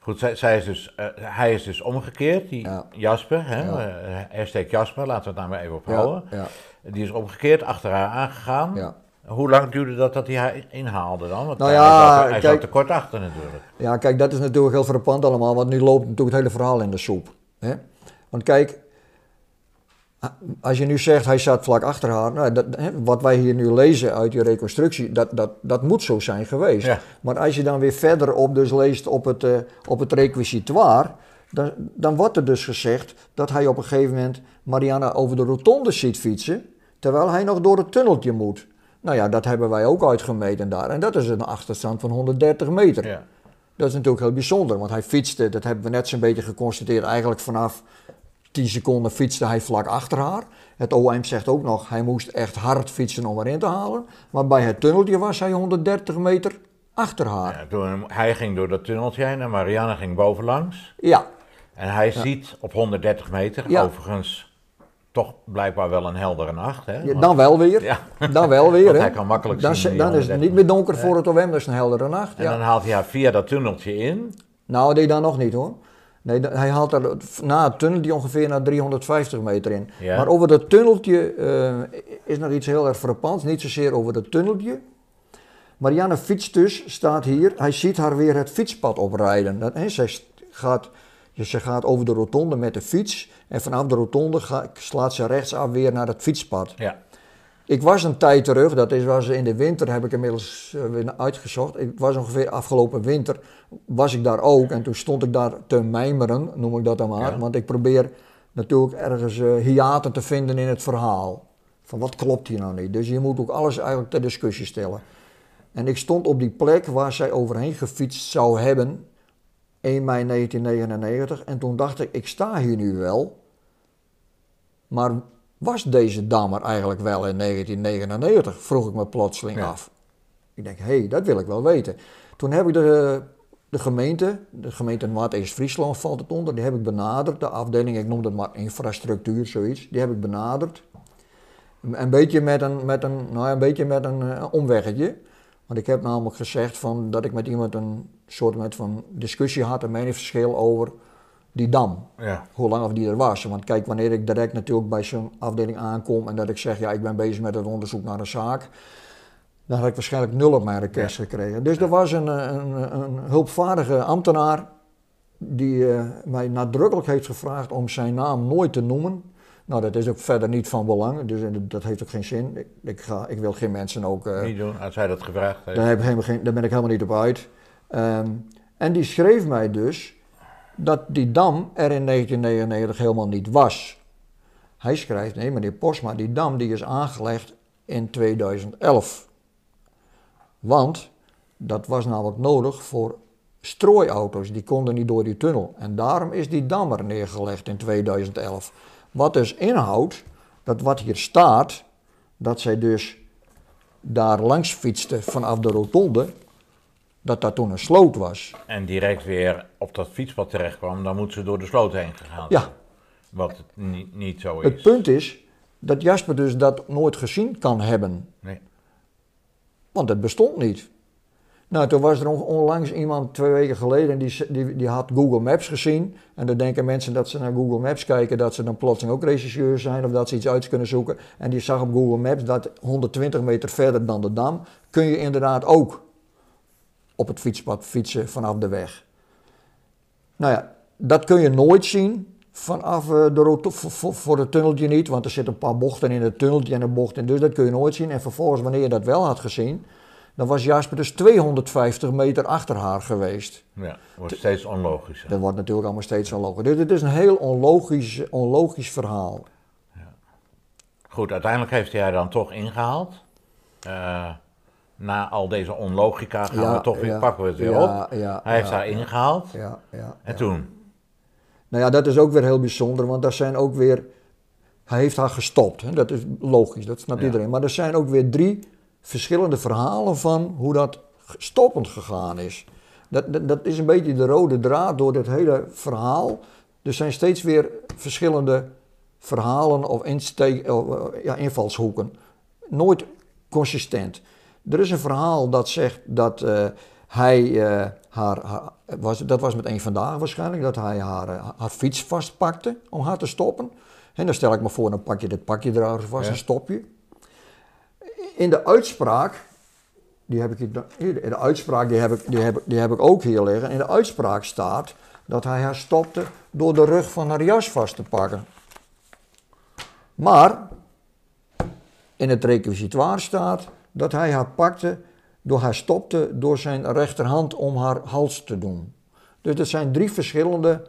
Goed, zij, zij is dus, eh, hij is dus omgekeerd, die Ja. Jasper, hè? Ja. eh, hashtag Jasper, laten we het daar maar even op houden. ja, Die is omgekeerd, achter haar aangegaan. ja. Hoe lang duurde dat dat hij haar inhaalde dan? Want Nou hij, ja, zat, hij kijk- zat te kort achter natuurlijk. ja, kijk, dat is natuurlijk heel verpand allemaal, want nu loopt natuurlijk het hele verhaal in de soep. Hè? Want kijk, als je nu zegt hij zat vlak achter haar, nou, dat, wat wij hier nu lezen uit die reconstructie, dat, dat, dat moet zo zijn geweest. Ja. Maar als je dan weer verderop dus leest op het, eh, op het requisitoire, dan, dan wordt er dus gezegd dat hij op een gegeven moment Mariana over de rotonde ziet fietsen, terwijl hij nog door het tunneltje moet. Nou ja, dat hebben wij ook uitgemeten daar. En dat is een achterstand van 130 meter. Ja. Dat is natuurlijk heel bijzonder, want hij fietste, dat hebben we net zo'n beetje geconstateerd, eigenlijk vanaf 10 seconden fietste hij vlak achter haar. Het OM zegt ook nog, hij moest echt hard fietsen om erin te halen. Maar bij het tunneltje was hij 130 meter achter haar. Ja, toen, hij ging door dat tunneltje heen en Marianne ging bovenlangs. Ja, En hij ziet op 130 meter, Ja. overigens toch blijkbaar wel een heldere nacht. Hè? Want- dan wel weer. Dan wel weer. Want hè. hij kan makkelijk dan, zien die Dan is het 130 niet meer donker voor het OM, dat is een heldere nacht. En dan haalt hij haar via dat tunneltje in. Nou, nee, dan nog niet hoor. Nee, hij haalt er na het tunneltje ongeveer naar 350 meter in. Ja. Maar over dat tunneltje eh, is nog iets heel erg frappants. Niet zozeer over dat tunneltje. Marianne fietst dus, staat hier. Hij ziet haar weer het fietspad oprijden. Dat, zij, st- gaat, dus ze gaat over de rotonde met de fiets. En vanaf de rotonde slaat ze rechtsaf weer naar het fietspad. Ja. Ik was een tijd terug, dat is, was in de winter, heb ik inmiddels eh, weer uitgezocht. Ik was ongeveer afgelopen winter, was ik daar ook. En toen stond ik daar te mijmeren, noem ik dat dan maar. Ja. Want ik probeer natuurlijk ergens eh hiaten te vinden in het verhaal. Van wat klopt hier nou niet? Dus je moet ook alles eigenlijk ter discussie stellen. En ik stond op die plek waar zij overheen gefietst zou hebben, 1 mei 1999. En toen dacht ik, ik sta hier nu wel. Maar was deze dam er eigenlijk wel in 1999? Vroeg ik me plotseling Ja. af. Ik denk, hé, hey, dat wil ik wel weten. Toen heb ik de, de gemeente, de gemeente Maat-East-Friesland valt het onder, die heb ik benaderd. De afdeling, ik noem dat maar infrastructuur, zoiets. Die heb ik benaderd. Een beetje met een, met een, nou ja, een, beetje met een eh, omweggetje. Want ik heb namelijk gezegd van, dat ik met iemand een soort met van discussie had, een meningsverschil over die dam Ja. hoe lang of die er was. Want kijk, wanneer ik direct natuurlijk bij zo'n afdeling aankom en dat ik zeg, ja, ik ben bezig met het onderzoek naar een zaak, dan had ik waarschijnlijk nul op mijn request gekregen. Dus er was een, een, een hulpvaardige ambtenaar die eh, mij nadrukkelijk heeft gevraagd om zijn naam nooit te noemen. Nou, dat is ook verder niet van belang, dus dat heeft ook geen zin. Ik, ik, ga, ik wil geen mensen ook... eh, Niet doen, als hij dat gevraagd heeft. daar, heb ik helemaal geen, daar ben ik helemaal niet op uit. Ehm, en die schreef mij dus dat die dam er in 1999 helemaal niet was. Hij schrijft, nee meneer Posma, die dam die is aangelegd in 2011. Want dat was namelijk nodig voor strooiauto's, die konden niet door die tunnel. En daarom is die dam er neergelegd in 2011. Wat dus inhoudt, dat wat hier staat, dat zij dus daar langs fietste vanaf de rotonde, dat dat toen een sloot was. En direct weer op dat fietspad terecht kwam, dan moet ze door de sloot heen gegaan. Ja. Wat het niet, niet zo is. Het punt is dat Jasper dus dat nooit gezien kan hebben, Nee. want het bestond niet. Nou, toen was er on- onlangs iemand, twee weken geleden, die, die, die had Google Maps gezien. En dan denken mensen dat ze naar Google Maps kijken, dat ze dan plotseling ook regisseur zijn of dat ze iets uit kunnen zoeken. En die zag op Google Maps dat 120 meter verder dan de dam kun je inderdaad ook op het fietspad fietsen vanaf de weg. Nou ja, dat kun je nooit zien vanaf eh, de roto- voor, het tunneltje niet, want er zitten een paar bochten in het tunneltje en een bocht in, dus dat kun je nooit zien. En vervolgens, wanneer je dat wel had gezien, dan was Jasper dus 250 meter achter haar geweest. Ja, wordt steeds onlogischer. Dat wordt natuurlijk allemaal steeds onlogisch. Dus het is een heel onlogisch, onlogisch verhaal. Goed, uiteindelijk heeft hij haar dan toch ingehaald. Eh, na al deze onlogica gaan Ja, we toch weer, ja, pakken we het weer ja, op. ja, hij heeft haar ingehaald. Ja, ja, En toen? Nou ja, dat is ook weer heel bijzonder, want daar zijn ook weer. Hij heeft haar gestopt, hè? dat is logisch, dat snapt iedereen. Maar er zijn ook weer drie verschillende verhalen van hoe dat stoppend gegaan is. Dat, dat, dat is een beetje de rode draad door dit hele verhaal. Er zijn steeds weer verschillende verhalen of insteek, of, eh, ja, invalshoeken. Nooit consistent. Er is een verhaal dat zegt dat eh, hij eh, haar, haar- was, dat was met een vandaag waarschijnlijk, dat hij haar, eh, haar fiets vastpakte om haar te stoppen. En dan stel ik me voor, dan pak je dit pakje eruit vast Ja. en stop je. In de uitspraak, die heb ik hier, in de uitspraak die heb, ik, die, heb, die heb ik ook hier liggen. In de uitspraak staat dat hij haar stopte door de rug van haar jas vast te pakken. Maar in het requisitoire staat dat hij haar pakte door haar stopte door zijn rechterhand om haar hals te doen. Dus er zijn drie verschillende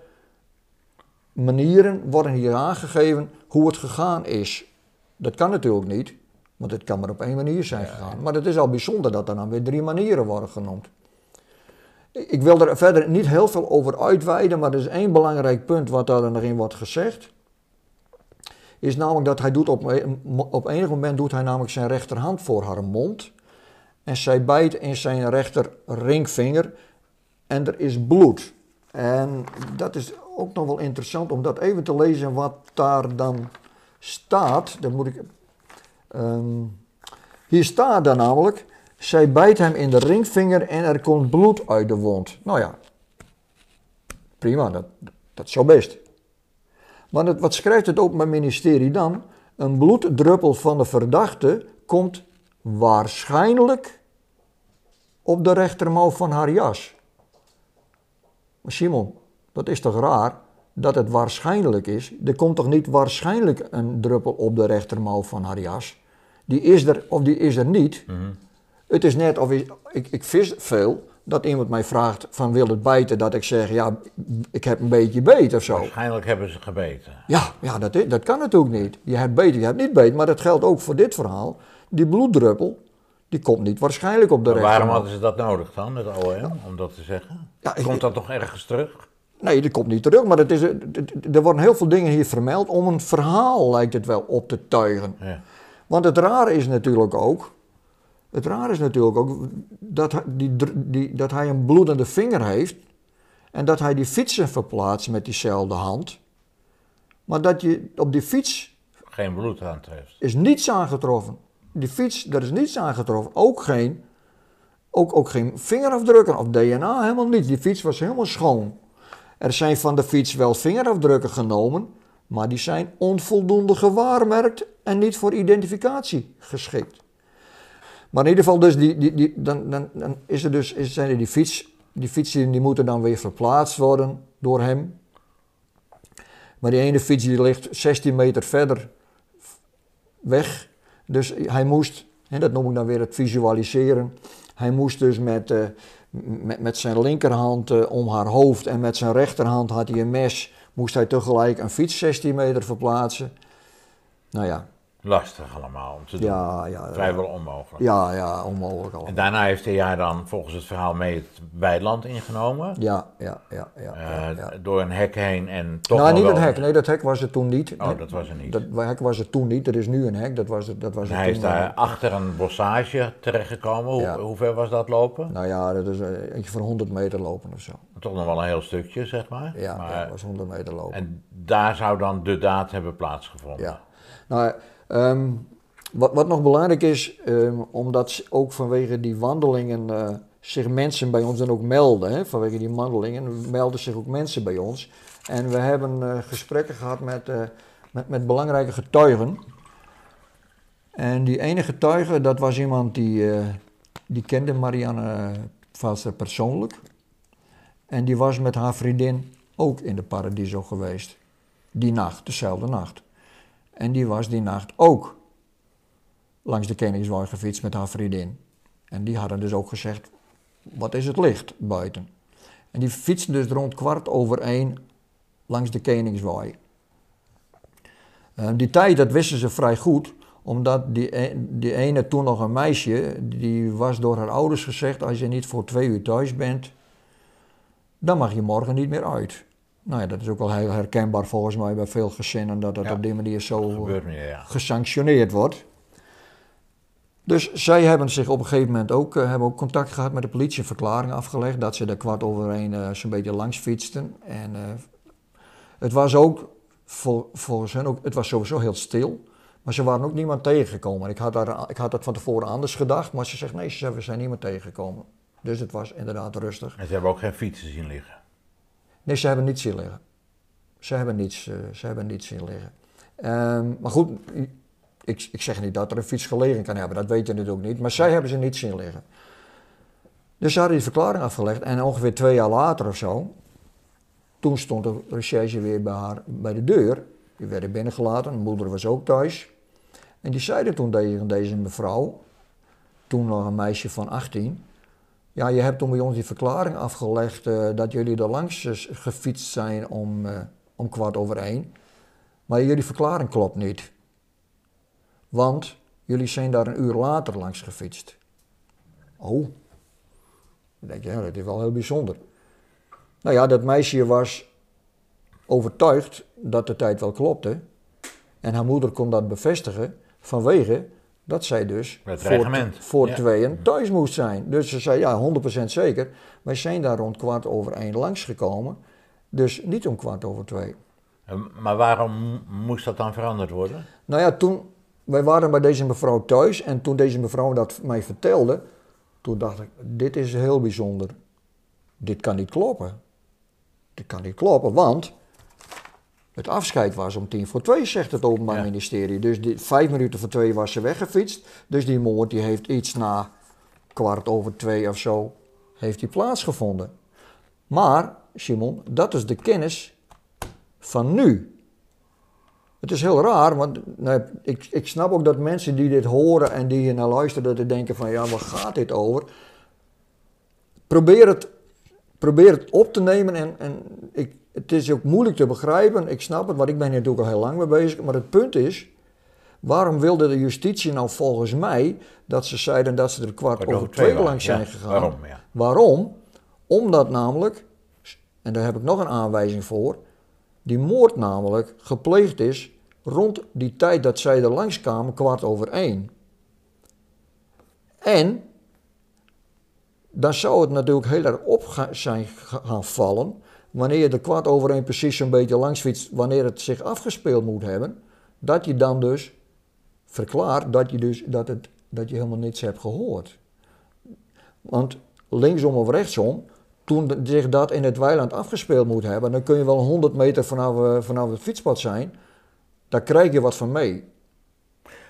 manieren worden hier aangegeven hoe het gegaan is. Dat kan natuurlijk niet, want het kan maar op één manier zijn gegaan. Maar het is al bijzonder dat er dan weer drie manieren worden genoemd. Ik wil er verder niet heel veel over uitweiden, maar er is één belangrijk punt wat daar nog in wordt gezegd. Is namelijk dat hij doet op, op enig moment doet hij namelijk zijn rechterhand voor haar mond. En zij bijt in zijn rechter ringvinger en er is bloed. En dat is ook nog wel interessant om dat even te lezen wat daar dan staat. Dan moet ik. ehm, hier staat dan namelijk. Zij bijt hem in de ringvinger en er komt bloed uit de wond. Nou ja, prima, dat, dat is zo best. Het, wat schrijft het Openbaar Ministerie dan? Een bloeddruppel van de verdachte komt waarschijnlijk op de rechtermouw van haar jas. Maar Simon, dat is toch raar dat het waarschijnlijk is? Er komt toch niet waarschijnlijk een druppel op de rechtermouw van haar jas? Die is er of die is er niet. Het is net of ik, ik, ik vis veel, dat iemand mij vraagt van wil het bijten, dat ik zeg ja, ik heb een beetje beet of zo. Waarschijnlijk hebben ze gebeten. Ja, ja dat, dat kan natuurlijk niet. Je hebt beet, je hebt niet beet, maar dat geldt ook voor dit verhaal. Die bloeddruppel, die komt niet waarschijnlijk op de Maar waarom hadden ze dat nodig dan, het OM, om dat te zeggen? Ja, ik- Komt dat toch ergens terug? Nee, die komt niet terug, maar het is, er worden heel veel dingen hier vermeld om een verhaal, lijkt het wel, op te tuigen. Ja. Want het rare is natuurlijk ook, het rare is natuurlijk ook dat, hij- die, die, dat hij een bloedende vinger heeft en dat hij die fietsen verplaatst met diezelfde hand. Maar dat je op die fiets Geen bloed aan heeft. is niets aangetroffen. Die fiets, daar is niets aangetroffen. Ook geen, ook, ook geen vingerafdrukken of DNA, helemaal niet. Die fiets was helemaal schoon. Er zijn van de fiets wel vingerafdrukken genomen, maar die zijn onvoldoende gewaarmerkt en niet voor identificatie geschikt. Maar in ieder geval, dus die, die, die, dan, dan, dan is er dus, is, zijn er die fiets, die fietsen die moeten dan weer verplaatst worden door hem. Maar die ene fiets die ligt 16 meter verder weg. Dus hij moest, en dat noem ik dan weer het visualiseren, hij moest dus met, eh, met, zijn linkerhand eh, om haar hoofd en met zijn rechterhand had hij een mes, moest hij tegelijk een fiets 16 meter verplaatsen. Nou ja, Lastig allemaal om te doen. ja, ja. Vrijwel onmogelijk. Ja, ja, onmogelijk al. En daarna heeft hij haar dan volgens het verhaal mee het weiland ingenomen. Ja, ja, ja, ja. Eh, ja. Door een hek heen en toch Nou, niet het hek. Nee, dat hek was er toen niet. Oh, dat was er niet. Dat hek was er toen niet. Er is nu een hek. Dat was er, dat was er hij toen is daar niet. achter een bossage terechtgekomen. Hoe, Ja. hoe ver was dat lopen? Nou ja, dat is eh, eentje van 100 meter lopen of zo. Toch nog wel een heel stukje, zeg maar. Ja, maar ja, dat was 100 meter lopen. En daar zou dan de daad hebben plaatsgevonden. Ja. Nou, ehm, wat, wat nog belangrijk is, ehm, omdat ook vanwege die wandelingen eh, zich mensen bij ons dan ook melden. Hè, vanwege die wandelingen melden zich ook mensen bij ons. En we hebben eh, gesprekken gehad met, eh, met, met belangrijke getuigen. En die ene getuige, dat was iemand die, die kende Marianne Valster persoonlijk. En die was met haar vriendin ook in de Paradiso geweest. Die nacht, dezelfde nacht. En die was die nacht ook langs de Koningswaai gefietst met haar vriendin. En die hadden dus ook gezegd, wat is het licht buiten? En die fietsten dus rond kwart over één langs de Koningswaai. Uh, die tijd, dat wisten ze vrij goed, omdat die, e-, die ene toen nog een meisje, die was door haar ouders gezegd, als je niet voor twee uur thuis bent, dan mag je morgen niet meer uit. Nou ja, dat is ook wel heel herkenbaar volgens mij bij veel gezinnen, dat dat op die manier zo ja. gesanctioneerd wordt. Dus zij hebben zich op een gegeven moment ook, uh, hebben ook contact gehad met de politie, een verklaring afgelegd dat ze er kwart over één uh, zo'n beetje langs fietsten. En uh, het was ook, voor, volgens hen ook, het was sowieso heel stil. Maar ze waren ook niemand tegengekomen. Ik had, daar, ik had dat van tevoren anders gedacht, maar ze zegt nee, ze we zijn niemand tegengekomen. Dus het was inderdaad rustig. En ze hebben ook geen fietsen zien liggen? Nee, ze hebben niets zien liggen. Ze hebben niets, ze hebben niets zien liggen. Um, maar goed, ik, ik zeg niet dat er een fiets gelegen kan hebben, dat weet je natuurlijk niet. Maar zij hebben ze niet zien liggen. Dus ze hadden die verklaring afgelegd en ongeveer twee jaar later of zo, toen stond de recherche weer bij, haar, bij de deur. Die werden binnengelaten, mijn moeder was ook thuis. En die zeiden toen tegen deze mevrouw, toen nog een meisje van 18, ja, je hebt toen bij ons die verklaring afgelegd uh, dat jullie er langs gefietst zijn om, uh, om kwart over één. Maar jullie verklaring klopt niet. Want jullie zijn daar een uur later langs gefietst. Oh, dan denk je, ja, dat is wel heel bijzonder. Nou ja, dat meisje was overtuigd dat de tijd wel klopte. En haar moeder kon dat bevestigen vanwege dat zij dus voor, voor tweeën thuis moest zijn. Dus ze zei, ja, 100% zeker. Wij zijn daar rond kwart over één langs gekomen. Dus niet om kwart over twee. Maar waarom moest dat dan veranderd worden? Nou ja, toen, wij waren bij deze mevrouw thuis en toen deze mevrouw dat mij vertelde, toen dacht ik, dit is heel bijzonder. Dit kan niet kloppen. Dit kan niet kloppen, want het afscheid was om tien voor twee, zegt het Openbaar Ministerie. Dus die, vijf minuten voor twee was ze weggefietst. Dus die moord die heeft iets na kwart over twee of zo, heeft die plaatsgevonden. Maar, Simon, dat is de kennis van nu. Het is heel raar, want nou, ik, ik snap ook dat mensen die dit horen en die hier naar luisteren, dat die denken van ja, waar gaat dit over? Probeer het, probeer het op te nemen en, en ik, het is ook moeilijk te begrijpen, ik snap het, want ik ben hier natuurlijk al heel lang mee bezig, maar het punt is, waarom wilde de justitie nou volgens mij dat ze zeiden dat ze er kwart over, over twee langs zijn gegaan? Waarom? Ja. Waarom? Omdat namelijk, en daar heb ik nog een aanwijzing voor, die moord namelijk gepleegd is rond die tijd dat zij er langs kwamen, kwart over één. En dan zou het natuurlijk heel erg op zijn gaan vallen wanneer je de kwart over één precies een beetje langs fietst, wanneer het zich afgespeeld moet hebben, dat je dan dus verklaart dat je, dus, dat het, dat je helemaal niets hebt gehoord. Want linksom of rechtsom, toen zich dat in het weiland afgespeeld moet hebben, dan kun je wel 100 meter vanaf, uh, vanaf het fietspad zijn. Daar krijg je wat van mee.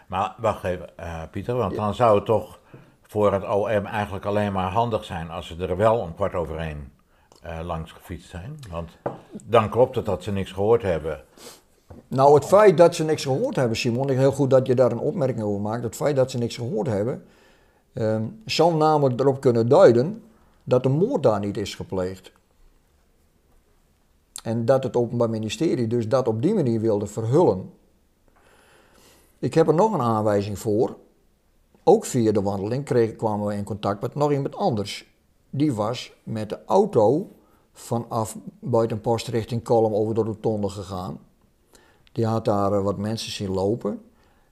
Maar wacht even, uh, Pieter, want dan zou het toch voor het OM eigenlijk alleen maar handig zijn als ze er wel een kwart over één uh, langs gefietst zijn. Want dan klopt het dat ze niks gehoord hebben. Nou, het feit dat ze niks gehoord hebben, Simon, heel goed dat je daar een opmerking over maakt. Het feit dat ze niks gehoord hebben, um, zou namelijk erop kunnen duiden dat de moord daar niet is gepleegd. En dat het Openbaar Ministerie dus dat op die manier wilde verhullen. Ik heb er nog een aanwijzing voor. Ook via de wandeling kregen, kwamen we in contact met nog iemand anders. Die was met de auto vanaf Buitenpost richting Kolm over de rotonde gegaan. Die had daar eh, wat mensen zien lopen.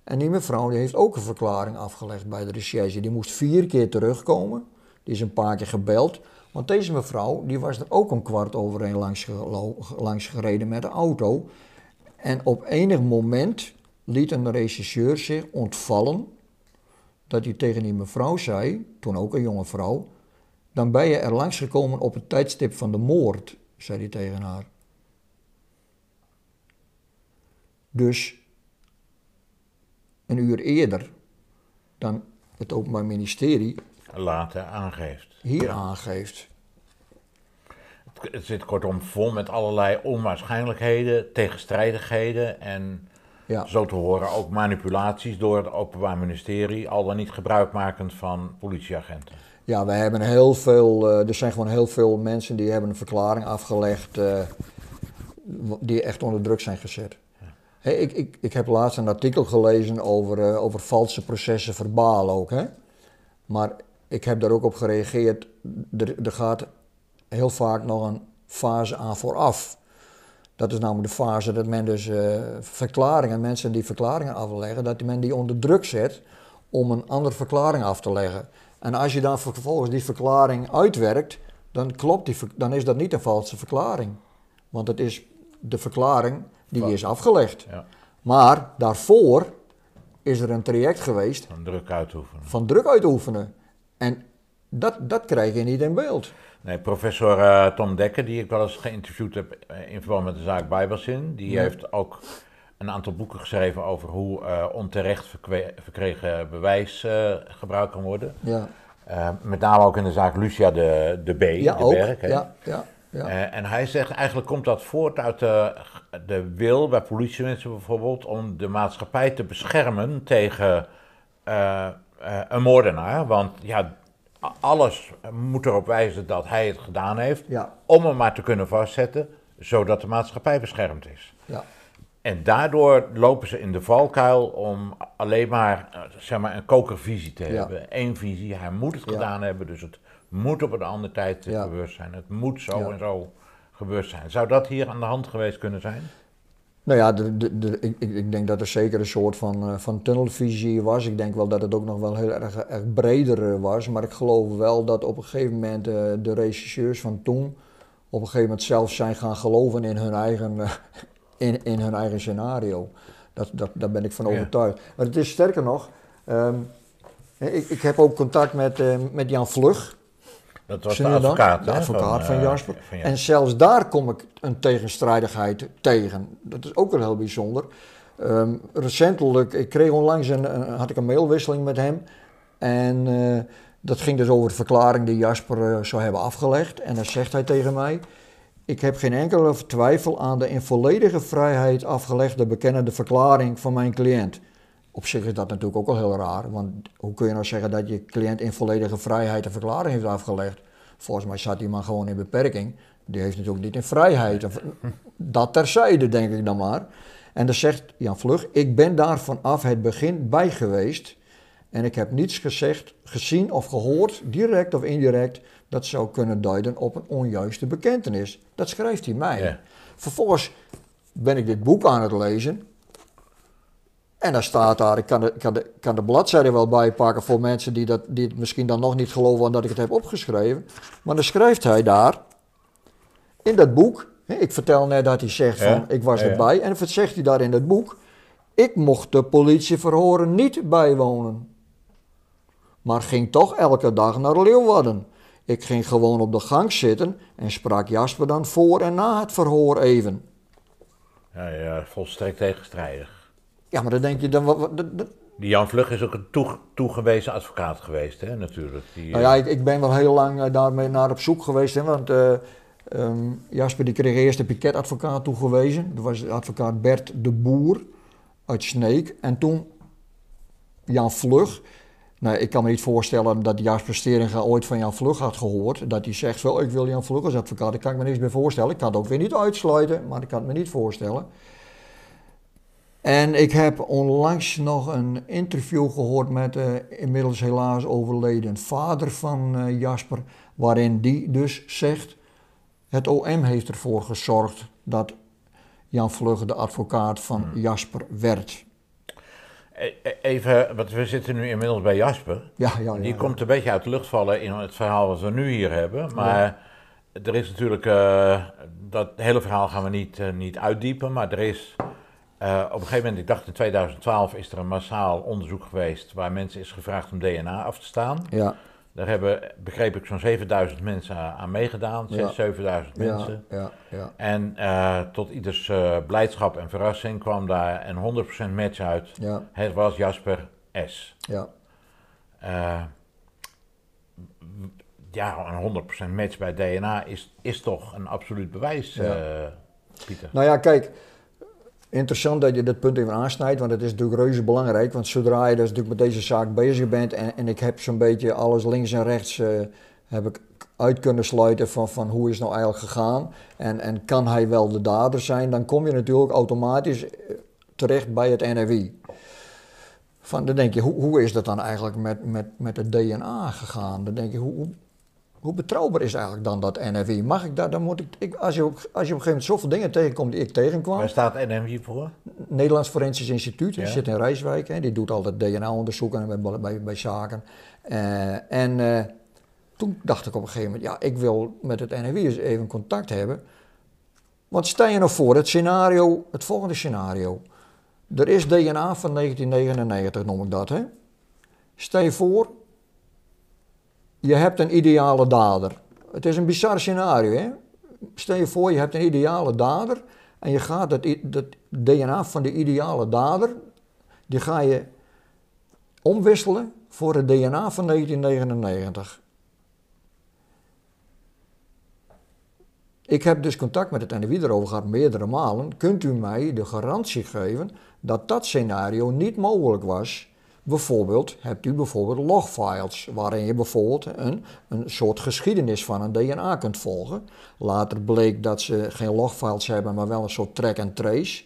En die mevrouw die heeft ook een verklaring afgelegd bij de recherche. Die moest vier keer terugkomen. Die is een paar keer gebeld. Want deze mevrouw die was er ook een kwart over een langs, langs gereden met de auto. En op enig moment liet een regisseur zich ontvallen dat hij tegen die mevrouw zei, toen ook een jonge vrouw, dan ben je er langs gekomen op het tijdstip van de moord, zei hij tegen haar. Dus een uur eerder dan het Openbaar Ministerie later aangeeft. Hier aangeeft. Het het zit kortom vol met allerlei onwaarschijnlijkheden, tegenstrijdigheden en Ja. zo te horen ook manipulaties door het Openbaar Ministerie, al dan niet gebruikmakend van politieagenten. Ja, we hebben heel veel, eh, er zijn gewoon heel veel mensen die hebben een verklaring afgelegd eh, die echt onder druk zijn gezet. Ik, ik, ik heb laatst een artikel gelezen over, eh, over valse processen verbaal ook. Hè? Maar ik heb daar ook op gereageerd. Er, er gaat heel vaak nog een fase aan vooraf. Dat is namelijk de fase dat men dus verklaringen, mensen die verklaringen afleggen, dat men die onder druk zet om een andere verklaring af te leggen. En als je dan vervolgens die verklaring uitwerkt, dan klopt die, dan is dat niet een valse verklaring. Want het is de verklaring die Wa- is afgelegd. Ja, Maar daarvoor is er een traject geweest van druk uitoefenen. van druk uitoefenen. En dat, dat krijg je niet in beeld. Nee, professor eh, Tom Dekker, die ik wel eens geïnterviewd heb eh, in verband met de zaak Bijbelzin, die heeft ook een aantal boeken geschreven over hoe eh, onterecht verkregen bewijs eh, gebruikt kan worden. Ja, Eh, met name ook in de zaak Lucia de, de B, ja de ook. Berg. hè. Ja, ja, ja. En hij zegt eigenlijk komt dat voort uit de, de wil bij politiemensen bijvoorbeeld om de maatschappij te beschermen tegen een moordenaar. Want ja, alles moet erop wijzen dat hij het gedaan heeft ja, om hem maar te kunnen vastzetten, zodat de maatschappij beschermd is. ja. En daardoor lopen ze in de valkuil om alleen maar, eh, zeg maar een kokervisie te Ja. hebben. Eén visie, hij moet het gedaan hebben, dus het moet op een andere tijd gebeurd zijn. Het moet zo en zo gebeurd zijn. Zou dat hier aan de hand geweest kunnen zijn? Nou ja, de, de, de- ik, ik denk dat er zeker een soort van, eh, van tunnelvisie was. Ik denk wel dat het ook nog wel heel erg, erg breder eh, was. Maar ik geloof wel dat op een gegeven moment de regisseurs van toen op een gegeven moment zelf zijn gaan geloven in hun eigen, in, in hun eigen scenario. Dat, dat, daar ben ik van Ja. overtuigd. Maar het is sterker nog, ehm, ik, ik heb ook contact met, eh, met Jan Vlug. Dat was de advocaat, De advocaat van, eh, Jasper. van En zelfs daar kom ik een tegenstrijdigheid tegen. Dat is ook wel heel bijzonder. Ehm, recentelijk, ik kreeg onlangs een, had ik een mailwisseling met hem. En eh, dat ging dus over de verklaring die Jasper zou hebben afgelegd. En dan zegt hij tegen mij... Ik heb geen enkele twijfel aan de in volledige vrijheid afgelegde bekennende verklaring van mijn cliënt. Op zich is dat natuurlijk ook al heel raar, want hoe kun je nou zeggen dat je cliënt in volledige vrijheid een verklaring heeft afgelegd? Volgens mij zat die man gewoon in beperking. Die heeft natuurlijk niet in vrijheid. Dat terzijde, denk ik dan maar. En dan zegt Jan Vlug, ik ben daar vanaf het begin bij geweest. En ik heb niets gezegd, gezien of gehoord, direct of indirect, dat zou kunnen duiden op een onjuiste bekentenis. Dat schrijft hij mij. Ja. Vervolgens ben ik dit boek aan het lezen. En daar staat daar, ik kan de, kan de, kan de bladzijde wel bijpakken voor mensen die, dat, die het misschien dan nog niet geloven dat ik het heb opgeschreven. Maar dan schrijft hij daar, in dat boek, ik vertel net dat hij zegt Ja, van, ik was ja. erbij. En dan zegt hij daar in dat boek, ik mocht de politieverhoren niet bijwonen. Maar ging toch elke dag naar Leeuwarden. Ik ging gewoon op de gang zitten en sprak Jasper dan voor en na het verhoor even. Ja, ja, volstrekt tegenstrijdig. Ja, maar dan denk je dan, wat, Die Jan Vlug is ook een toeg- toegewezen advocaat geweest, hè, natuurlijk. Die, Nou ja, ik, ik ben wel heel lang eh, daarmee naar op zoek geweest. Hè, want eh, ehm, Jasper die kreeg eerst een piketadvocaat toegewezen. Dat was de advocaat Bert de Boer uit Sneek. En toen Jan Vlug. Nou, ik kan me niet voorstellen dat Jasper Steringa ooit van Jan Vlug had gehoord. Dat hij zegt, wel, ik wil Jan Vlug als advocaat. Daar kan ik me niks meer voorstellen. Ik kan het ook weer niet uitsluiten, maar ik kan het me niet voorstellen. En ik heb onlangs nog een interview gehoord met de inmiddels helaas overleden vader van eh, Jasper, waarin die dus zegt: het OM heeft ervoor gezorgd dat Jan Vlugge de advocaat van Jasper werd. E- e- Even, want we zitten nu inmiddels bij Jasper. Ja, ja, ja. Die komt een beetje uit de lucht vallen in het verhaal wat we nu hier hebben. Maar er is natuurlijk, eh, dat hele verhaal gaan we niet, eh, niet uitdiepen, maar er is eh, op een gegeven moment, ik dacht in 2012, is er een massaal onderzoek geweest waar mensen is gevraagd om DNA af te staan. Ja, Daar hebben, begreep ik, zo'n 7000 mensen aan aan meegedaan, 6.000, Ja. 7000 mensen. ja, ja, ja. En eh, tot ieders eh, blijdschap en verrassing kwam daar een 100% match uit. Het was Jasper S. ja. Eh, ja, een 100% match bij DNA is, is toch een absoluut bewijs, Pieter. Nou ja, kijk, interessant dat je dit punt even aansnijdt, want het is natuurlijk reuze belangrijk. Want zodra je dus natuurlijk met deze zaak bezig bent en, en ik heb zo'n beetje alles links en rechts eh, heb ik uit kunnen sluiten van, van hoe is nou eigenlijk gegaan en, en kan hij wel de dader zijn, dan kom je natuurlijk automatisch eh, terecht bij het NRI. Van, dan denk je, hoe, hoe is dat dan eigenlijk met, met, met het DNA gegaan? Dan denk je, hoe, hoe, betrouwbaar is eigenlijk dan dat NRI? Mag ik daar, dan moet ik, ik als, je op, als je op een gegeven moment zoveel dingen tegenkomt die ik tegenkwam, Waar staat NMI voor? Nederlands Forensisch Instituut, die Ja. zit in Rijswijk, hè, die doet altijd DNA-onderzoeken bij, bij, bij zaken. Eh, en eh, toen dacht ik op een gegeven moment, ja, ik wil met het NRI eens even contact hebben. Want stel je nou voor, het scenario, het volgende scenario. Er is DNA van 1999, noem ik dat, hè. Stel je voor, je hebt een ideale dader. Het is een bizar scenario, hè. Stel je voor, je hebt een ideale dader en je gaat dat, DNA van de ideale dader, die ga je omwisselen voor het DNA van 1999. Ik heb dus contact met het NWI erover gehad, meerdere malen. Kunt u mij de garantie geven dat dat scenario niet mogelijk was? Bijvoorbeeld, hebt u bijvoorbeeld logfiles waarin je bijvoorbeeld een, een soort geschiedenis van een DNA kunt volgen. Later bleek dat ze geen logfiles hebben, maar wel een soort track and trace.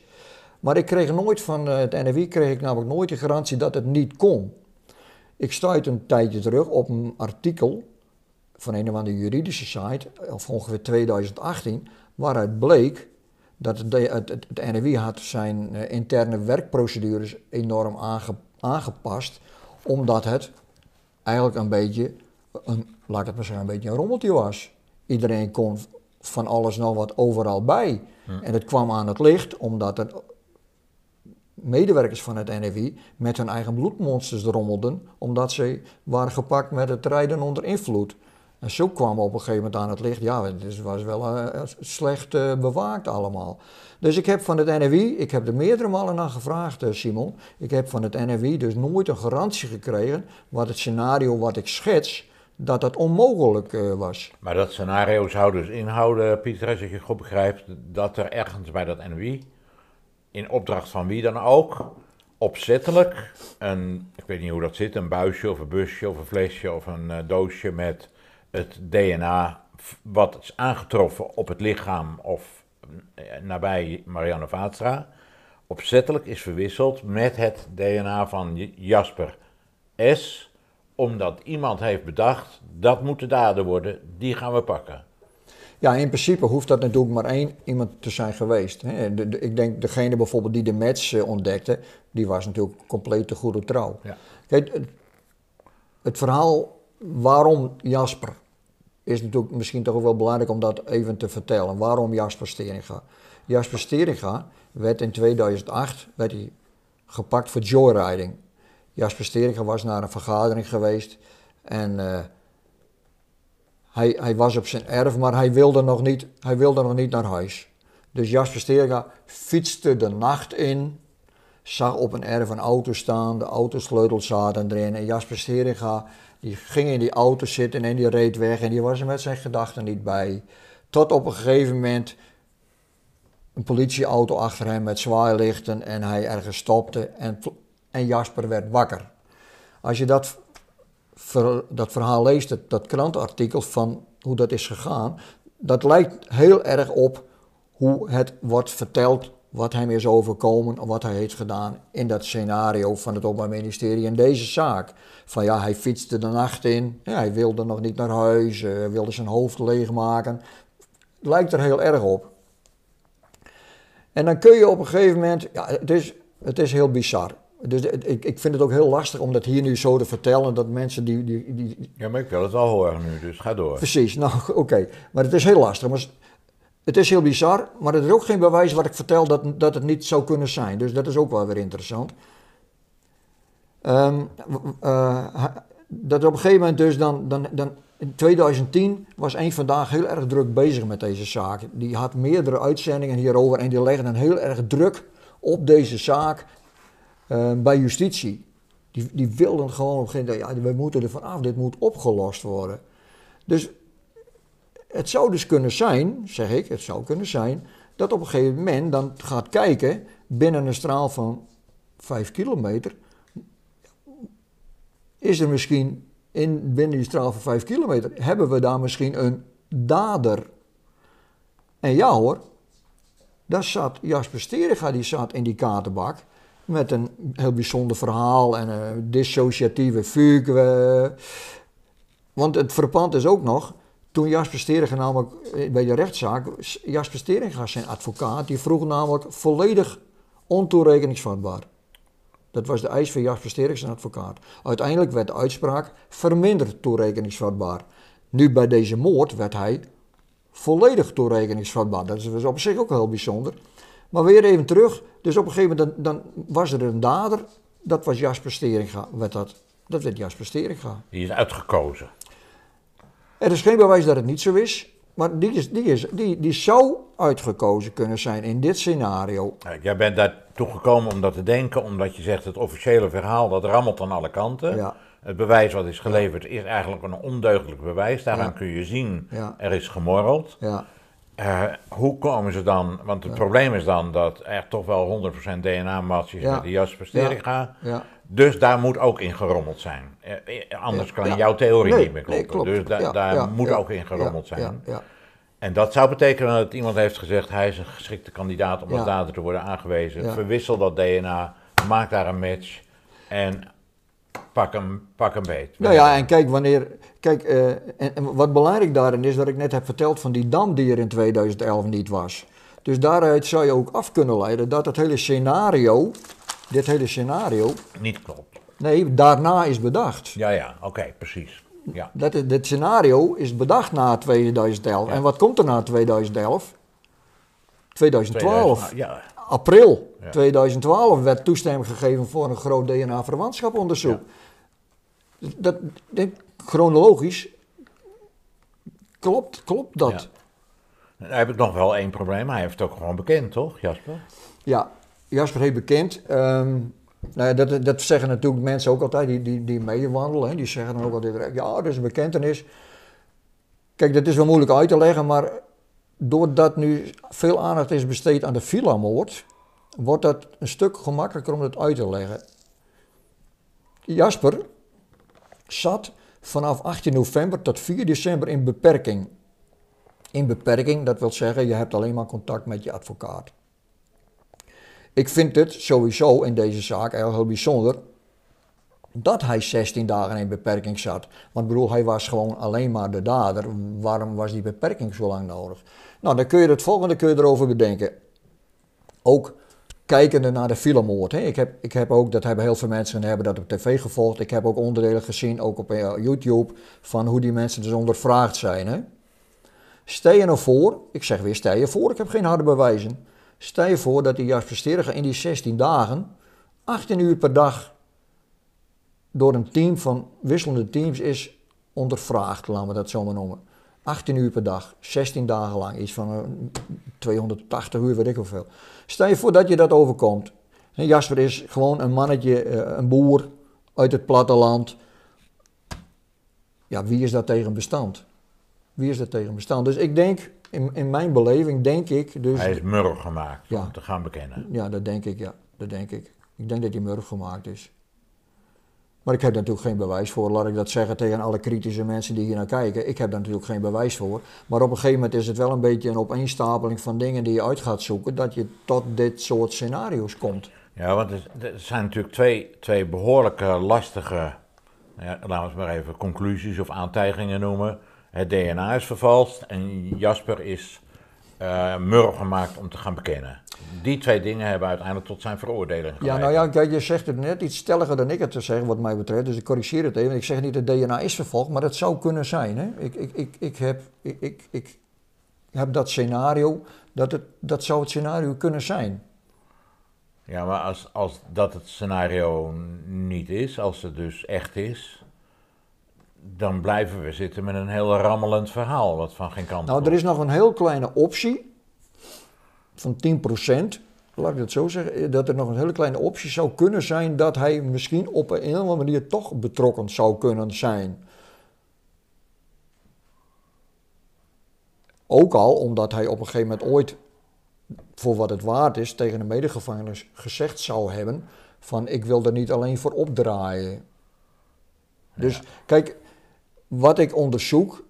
Maar ik kreeg nooit van eh, het NWI kreeg ik namelijk nooit de garantie dat het niet kon. Ik stuit een tijdje terug op een artikel van een of andere juridische site, of ongeveer 2018, waaruit bleek dat het, het, NRW had zijn eh, interne werkprocedures enorm aange- aangepast, omdat het eigenlijk een beetje, een, laat ik het maar zeggen, een beetje een rommeltje was. Iedereen kon van alles nog wat overal bij. En het kwam aan het licht omdat er medewerkers van het NRW met hun eigen bloedmonsters rommelden, omdat ze waren gepakt met het rijden onder invloed. En zo kwam op een gegeven moment aan het licht, ja, het was wel eh, slecht eh, bewaakt allemaal. Dus ik heb van het NRW, ik heb er meerdere malen naar gevraagd, eh, Simon, ik heb van het NRW dus nooit een garantie gekregen wat het scenario wat ik schets, dat dat onmogelijk eh, was. Maar dat scenario zou dus inhouden, Pieter, als ik je goed begrijp, dat er ergens bij dat NWI, in opdracht van wie dan ook, opzettelijk een, ik weet niet hoe dat zit, een buisje of een busje of een flesje of een eh, doosje met het DNA wat is aangetroffen op het lichaam of nabij Marianne Vaatstra, opzettelijk is verwisseld met het DNA van Jasper S. Omdat iemand heeft bedacht, dat moet de dader worden, die gaan we pakken. Ja, in principe hoeft dat natuurlijk maar één iemand te zijn geweest. hè. De- de- ik denk degene bijvoorbeeld die de match eh, ontdekte, die was natuurlijk compleet te goede trouw. Ja. Kijk, het, het verhaal waarom Jasper is natuurlijk misschien toch ook wel belangrijk om dat even te vertellen. Waarom Jasper Steringa? Jasper Steringa werd in 2008 werd hij gepakt voor joyriding. Jasper Steringa was naar een vergadering geweest en eh, hij, hij was op zijn erf, maar hij wilde nog niet, hij wilde nog niet naar huis. Dus Jasper Steringa fietste de nacht in, zag op een erf een auto staan, de autosleutels zaten erin. En Jasper Steringa die ging in die auto zitten en die reed weg en die was er met zijn gedachten niet bij. Tot op een gegeven moment een politieauto achter hem met zwaailichten en hij ergens stopte en, en Jasper werd wakker. Als je dat, dat verhaal leest, dat, dat krantenartikel van hoe dat is gegaan, dat lijkt heel erg op hoe het wordt verteld wat hem is overkomen of wat hij heeft gedaan in dat scenario van het Openbaar Ministerie in deze zaak. Van ja, hij fietste de nacht in, ja, hij wilde nog niet naar huis, eh, wilde zijn hoofd leegmaken. Lijkt er heel erg op. En dan kun je op een gegeven moment, ja, het is, het is heel bizar. Dus ik, ik vind het ook heel lastig om dat hier nu zo te vertellen, dat mensen die, die, die, Ja, maar ik wil het wel horen nu, dus ga door. Precies, nou oké. Maar het is heel lastig. Maar het is heel bizar, maar het is ook geen bewijs wat ik vertel dat, dat het niet zou kunnen zijn. Dus dat is ook wel weer interessant. Ehm, eh, dat op een gegeven moment dus dan, dan, dan... In 2010 was één vandaag heel erg druk bezig met deze zaak. Die had meerdere uitzendingen hierover en die legden een heel erg druk op deze zaak eh, bij justitie. Die, die wilden gewoon op een gegeven moment, ja, we moeten er vanaf, dit moet opgelost worden. Dus het zou dus kunnen zijn, zeg ik, het zou kunnen zijn, dat op een gegeven moment dan gaat kijken binnen een straal van 5 kilometer. Is er misschien in, binnen die straal van 5 kilometer, hebben we daar misschien een dader? En ja hoor, daar zat Jasper Steriga, die zat in die kaartenbak met een heel bijzonder verhaal en een dissociatieve fugue. Want het verpand is ook nog, toen Jasper Steringa namelijk eh, bij de rechtszaak, Jasper Steringa zijn advocaat, die vroeg namelijk volledig ontoerekeningsvatbaar. Dat was de eis van Jasper zijn advocaat. Uiteindelijk werd de uitspraak verminderd toerekeningsvatbaar. Nu bij deze moord werd hij volledig toerekeningsvatbaar. Dat was op zich ook heel bijzonder. Maar weer even terug. Dus op een gegeven moment dan, dan was er een dader. Dat was Jasper Steringa. Werd dat, dat werd Jasper Steringa. Die is uitgekozen. Er is geen bewijs dat het niet zo is. Maar die, is, die, is, die, die zou uitgekozen kunnen zijn in dit scenario. Jij bent daartoe gekomen om dat te denken, omdat je zegt het officiële verhaal dat rammelt aan alle kanten. Ja. Het bewijs wat is geleverd is eigenlijk een ondeugdelijk bewijs. Daaraan Ja. kun je zien, Ja. er is gemorreld. Ja, Eh, hoe komen ze dan, want het probleem is dan dat er toch wel 100% DNA-match is Ja. met de Jasper Steringa. ja. Dus daar moet ook in gerommeld zijn. Eh, eh, anders kan Ja. jouw theorie Nee, niet meer nee, kloppen. klopt. Dus da- Ja, daar ja, moet ook in gerommeld zijn. En dat zou betekenen dat iemand heeft gezegd, hij is een geschikte kandidaat om als dader te worden aangewezen. Verwissel dat DNA, maak daar een match en pak hem, pak hem beet. Nou ja, en kijk, wanneer. Kijk, eh, en, en wat belangrijk daarin is, dat ik net heb verteld van die dam die er in 2011 niet was. Dus daaruit zou je ook af kunnen leiden dat het hele scenario, dit hele scenario, Niet klopt. nee, daarna is bedacht. Ja, ja, oké, precies. Ja. Dat, dit scenario is bedacht na 2011. Ja. En wat komt er na 2011? 2012. Ja, April Ja. 2012 werd toestemming gegeven voor een groot DNA-verwantschaponderzoek. Dat, dat, chronologisch klopt, klopt dat. Dan heb ik nog wel één probleem. Hij heeft het ook gewoon bekend, toch, Jasper? Ja, Jasper heeft bekend. ehm, nou ja, dat, dat zeggen natuurlijk mensen ook altijd die, die, die meewandelen. Die zeggen dan ook altijd ja, dat is een bekentenis. Kijk, dat is wel moeilijk uit te leggen, maar doordat nu veel aandacht is besteed aan de villa-moord, wordt dat een stuk gemakkelijker om het uit te leggen. Jasper zat vanaf 18 november tot 4 december in beperking. In beperking, dat wil zeggen, je hebt alleen maar contact met je advocaat. Ik vind het sowieso in deze zaak heel, heel bijzonder dat hij 16 dagen in beperking zat. Want bedoel, hij was gewoon alleen maar de dader. Waarom was die beperking zo lang nodig? Nou, dan kun je het volgende kun je erover bedenken. Ook kijkende naar de filmmoord. Hè. Ik, heb, ik heb ook, dat hebben heel veel mensen hebben dat op tv gevolgd. Ik heb ook onderdelen gezien, ook op eh, YouTube, van hoe die mensen dus ondervraagd zijn. Hè. Stel je nou voor, ik zeg weer stel je voor, ik heb geen harde bewijzen. Stel je voor dat die Jasper in die 16 dagen 18 uur per dag door een team van wisselende teams is ondervraagd, laten we dat zo maar noemen. 18 uur per dag, 16 dagen lang, iets van eh, 280 uur, weet ik hoeveel. Stel je voor dat je dat overkomt. Jasper is gewoon een mannetje, eh, een boer uit het platteland. Ja, wie is dat tegen bestand? Wie is dat tegen bestand? Dus ik denk, in, in mijn beleving denk ik dus... Hij is murg gemaakt Ja. om te gaan bekennen. Ja, dat denk ik, ja. Dat denk ik. Ik denk dat hij murf gemaakt is. Maar ik heb daar natuurlijk geen bewijs voor. Laat ik dat zeggen tegen alle kritische mensen die hier naar kijken. Ik heb daar natuurlijk geen bewijs voor. Maar op een gegeven moment is het wel een beetje een opeenstapeling van dingen die je uit gaat zoeken. Dat je tot dit soort scenario's komt. Ja, want er, zijn natuurlijk twee, twee behoorlijke lastige, ja, laten we het maar even conclusies of aantijgingen noemen. Het DNA is vervalst en Jasper is eh murg gemaakt om te gaan bekennen. Die twee dingen hebben uiteindelijk tot zijn veroordeling Ja, geleid. nou ja, je zegt het net iets stelliger dan ik het te zeggen, wat mij betreft. Dus ik corrigeer het even. Ik zeg niet dat DNA is vervolgd, maar dat zou kunnen zijn. Hè? Ik, ik, ik, ik, heb, ik, ik, ik heb dat scenario, dat, het, dat zou het scenario kunnen zijn. Ja, maar als, als dat het scenario niet is, als het dus echt is, dan blijven we zitten met een heel rammelend verhaal, wat van geen kant Nou, er is nog een heel kleine optie van 10%. Laat ik het zo zeggen, dat er nog een hele kleine optie zou kunnen zijn dat hij misschien op een of andere manier toch betrokken zou kunnen zijn. Ook al omdat hij op een gegeven moment ooit, voor wat het waard is, tegen de medegevangenen gezegd zou hebben van ik wil er niet alleen voor opdraaien. Dus kijk, wat ik onderzoek,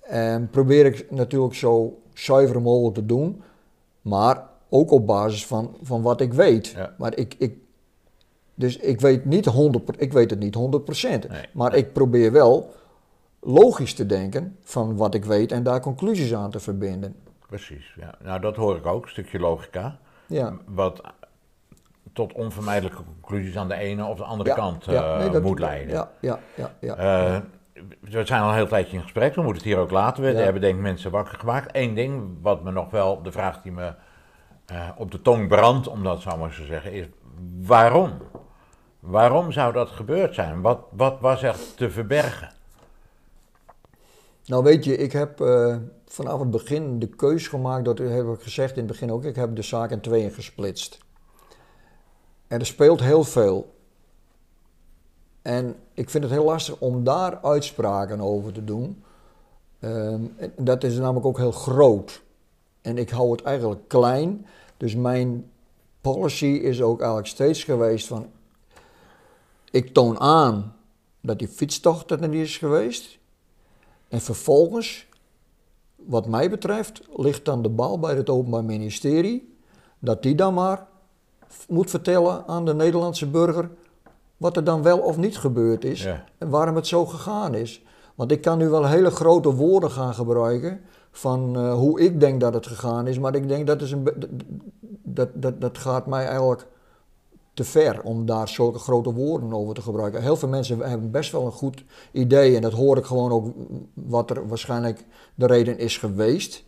en probeer ik natuurlijk zo zuiver mogelijk te doen, maar ook op basis van, van wat ik weet. Ja. Maar ik, ik, dus ik weet, niet 100, ik weet het niet 100%. Nee. Maar ik probeer wel logisch te denken van wat ik weet en daar conclusies aan te verbinden. Precies, ja. Nou, dat hoor ik ook, een stukje logica. Ja. Wat tot onvermijdelijke conclusies aan de ene of de andere Ja, kant ja, eh, nee, moet leiden. Ja, ja, ja. ja. Eh, we zijn al een heel tijdje in gesprek, we moeten het hier ook laten. We Ja. hebben denk ik mensen wakker gemaakt. Eén ding, wat me nog wel, de vraag die me eh, op de tong brandt, om dat zo maar te zeggen, is waarom? Waarom zou dat gebeurd zijn? Wat, wat was er te verbergen? Nou weet je, ik heb eh, vanaf het begin de keus gemaakt, dat heb ik gezegd in het begin ook, ik heb de zaak in tweeën gesplitst. En er speelt heel veel. En ik vind het heel lastig om daar uitspraken over te doen. Ehm, dat is namelijk ook heel groot. En ik hou het eigenlijk klein. Dus mijn policy is ook eigenlijk steeds geweest van... Ik toon aan dat die fietstocht er niet is geweest. En vervolgens, wat mij betreft, ligt dan de bal bij het Openbaar Ministerie. Dat die dan maar moet vertellen aan de Nederlandse burger wat er dan wel of niet gebeurd is. Ja. En waarom het zo gegaan is. Want ik kan nu wel hele grote woorden gaan gebruiken van eh, hoe ik denk dat het gegaan is. Maar ik denk dat, is een, dat, dat, dat gaat mij eigenlijk te ver om daar zulke grote woorden over te gebruiken. Heel veel mensen hebben best wel een goed idee en dat hoor ik gewoon ook wat er waarschijnlijk de reden is geweest.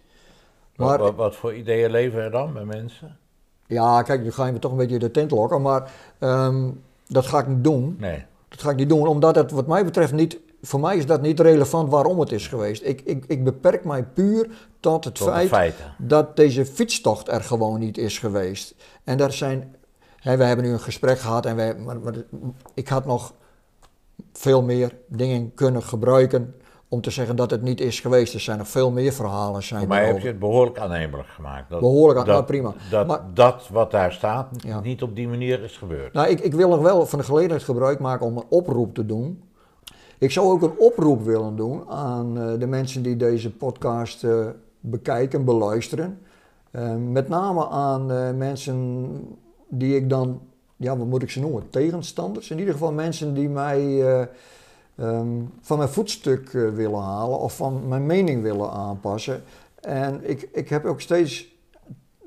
Wat, Maar wat, wat voor ideeën leven er dan bij mensen? ja, kijk, nu ga je me toch een beetje de tent lokken, maar ehm, dat ga ik niet doen. Nee. Dat ga ik niet doen, omdat het wat mij betreft niet, voor mij is dat niet relevant waarom het is geweest. Ik, ik, ik beperk mij puur tot het Tot feit dat deze fietstocht er gewoon niet is geweest. En daar zijn, hè, we hebben nu een gesprek gehad en wij, maar, maar ik had nog veel meer dingen kunnen gebruiken om te zeggen dat het niet is geweest. Er zijn nog veel meer verhalen zijn Voor mij heb je het behoorlijk aannemelijk gemaakt. Dat, Behoorlijk aan- dat, nou, prima. Dat, Maar- dat wat daar staat Ja. niet op die manier is gebeurd. Nou, ik, ik wil nog wel van de gelegenheid gebruik maken om een oproep te doen. Ik zou ook een oproep willen doen aan eh, de mensen die deze podcast eh, bekijken, beluisteren. Eh, met name aan eh, mensen die ik dan, ja, wat moet ik ze noemen? Tegenstanders. In ieder geval mensen die mij eh, ehm, van mijn voetstuk eh, willen halen of van mijn mening willen aanpassen. En ik, ik heb ook steeds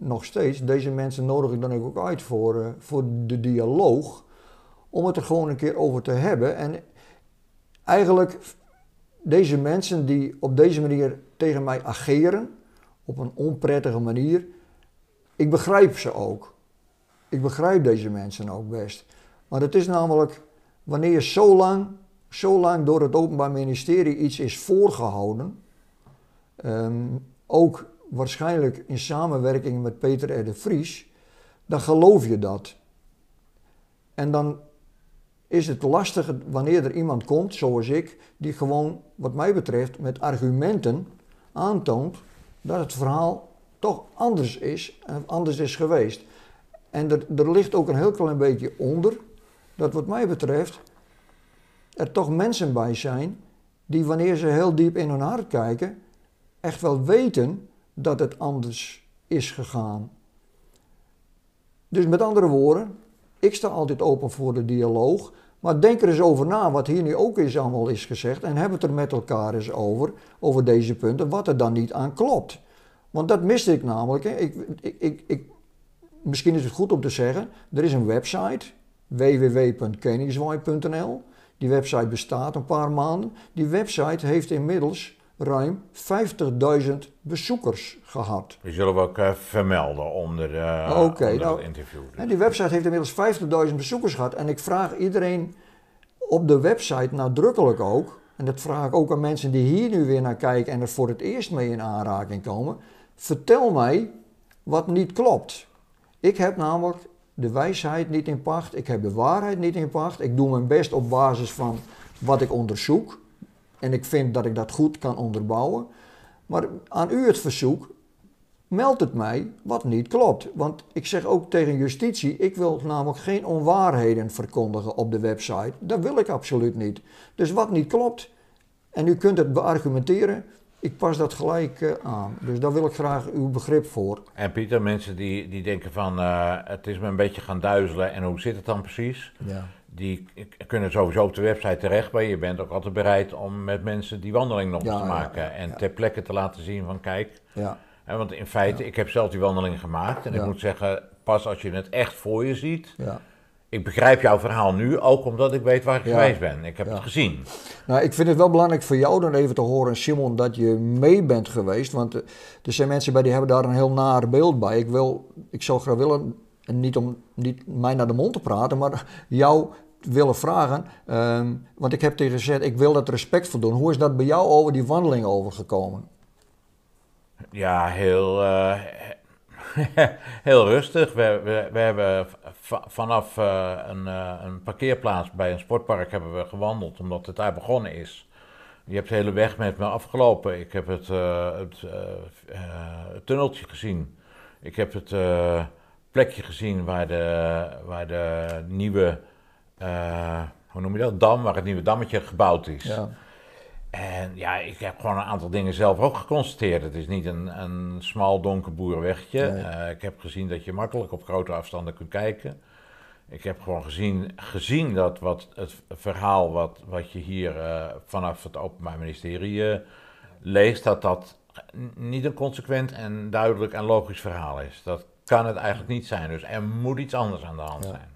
nog steeds, deze mensen nodig ik dan ook uit voor, eh, voor de dialoog. Om het er gewoon een keer over te hebben. En eigenlijk, deze mensen die op deze manier tegen mij ageren, op een onprettige manier, ik begrijp ze ook. Ik begrijp deze mensen ook best. Maar het is namelijk, wanneer zo lang, zo lang door het Openbaar Ministerie iets is voorgehouden, Ehm, ook waarschijnlijk in samenwerking met Peter R. de Vries, dan geloof je dat. En dan is het lastig wanneer er iemand komt, zoals ik, die gewoon, wat mij betreft, met argumenten aantoont dat het verhaal toch anders is en anders is geweest. En er ligt ook een heel klein beetje onder dat, wat mij betreft, er toch mensen bij zijn die, wanneer ze heel diep in hun hart kijken, echt wel weten dat het anders is gegaan. Dus met andere woorden, ik sta altijd open voor de dialoog, maar denk er eens over na wat hier nu ook eens allemaal is gezegd en hebben het er met elkaar eens over, over deze punten, wat er dan niet aan klopt. Want dat miste ik namelijk. Ik, ik, ik, misschien is het goed om te zeggen, er is een website, www.koningswaai.nl. Die website bestaat een paar maanden. Die website heeft inmiddels ruim 50.000 bezoekers gehad. Die zullen we ook eh, vermelden onder, eh Oké, onder nou, interview. En die website heeft inmiddels 50.000 bezoekers gehad. En ik vraag iedereen op de website nadrukkelijk ook, en dat vraag ik ook aan mensen die hier nu weer naar kijken en er voor het eerst mee in aanraking komen, vertel mij wat niet klopt. Ik heb namelijk de wijsheid niet in pacht, ik heb de waarheid niet in pacht. Ik doe mijn best op basis van wat ik onderzoek. En ik vind dat ik dat goed kan onderbouwen. Maar aan u het verzoek, meld het mij wat niet klopt. Want ik zeg ook tegen justitie, ik wil namelijk geen onwaarheden verkondigen op de website. Dat wil ik absoluut niet. Dus wat niet klopt, en u kunt het beargumenteren, ik pas dat gelijk eh, aan. Dus daar wil ik graag uw begrip voor. En Pieter, mensen die, die denken van eh, het is me een beetje gaan duizelen en hoe zit het dan precies? Ja. Die kunnen sowieso op de website terecht, maar je bent ook altijd bereid om met mensen die wandeling nog Ja, te ja, maken. ja, en ter plekke te laten zien van kijk. Ja, Hè, want in feite, ik heb zelf die wandeling gemaakt. En ik moet zeggen, pas als je het echt voor je ziet. ja. Ik begrijp jouw verhaal nu ook omdat ik weet waar ik Ja. geweest ben. Ik heb Ja. het gezien. Nou, ik vind het wel belangrijk voor jou dan even te horen, Simon, dat je mee bent geweest. Want eh, er zijn mensen bij die hebben daar een heel naar beeld bij. Ik, wil, ik zou graag willen, en niet om niet mij naar de mond te praten, maar jou willen vragen. ehm, want ik heb tegen gezegd, ik wil dat respectvol doen. Hoe is dat bij jou over die wandeling overgekomen? Ja, heel, eh, heel rustig. We, we, hebben vanaf eh, een, eh, een parkeerplaats bij een sportpark hebben we gewandeld, omdat het daar begonnen is. Je hebt de hele weg met me afgelopen. Ik heb het, eh, het, tunneltje gezien. Ik heb het plekje gezien waar de, waar de nieuwe, hoe noem je dat, dam, waar het nieuwe dammetje gebouwd is. Ja, En ja, ik heb gewoon een aantal dingen zelf ook geconstateerd. Het is niet een, een smal donker boerenwegje. Nee. Eh, ik heb gezien dat je makkelijk op grote afstanden kunt kijken. Ik heb gewoon gezien, gezien dat wat het verhaal wat, wat je hier eh, vanaf het Openbaar Ministerie eh, leest, dat dat niet een consequent en duidelijk en logisch verhaal is. Dat kan het eigenlijk niet zijn. Dus er moet iets anders aan de hand Ja. zijn.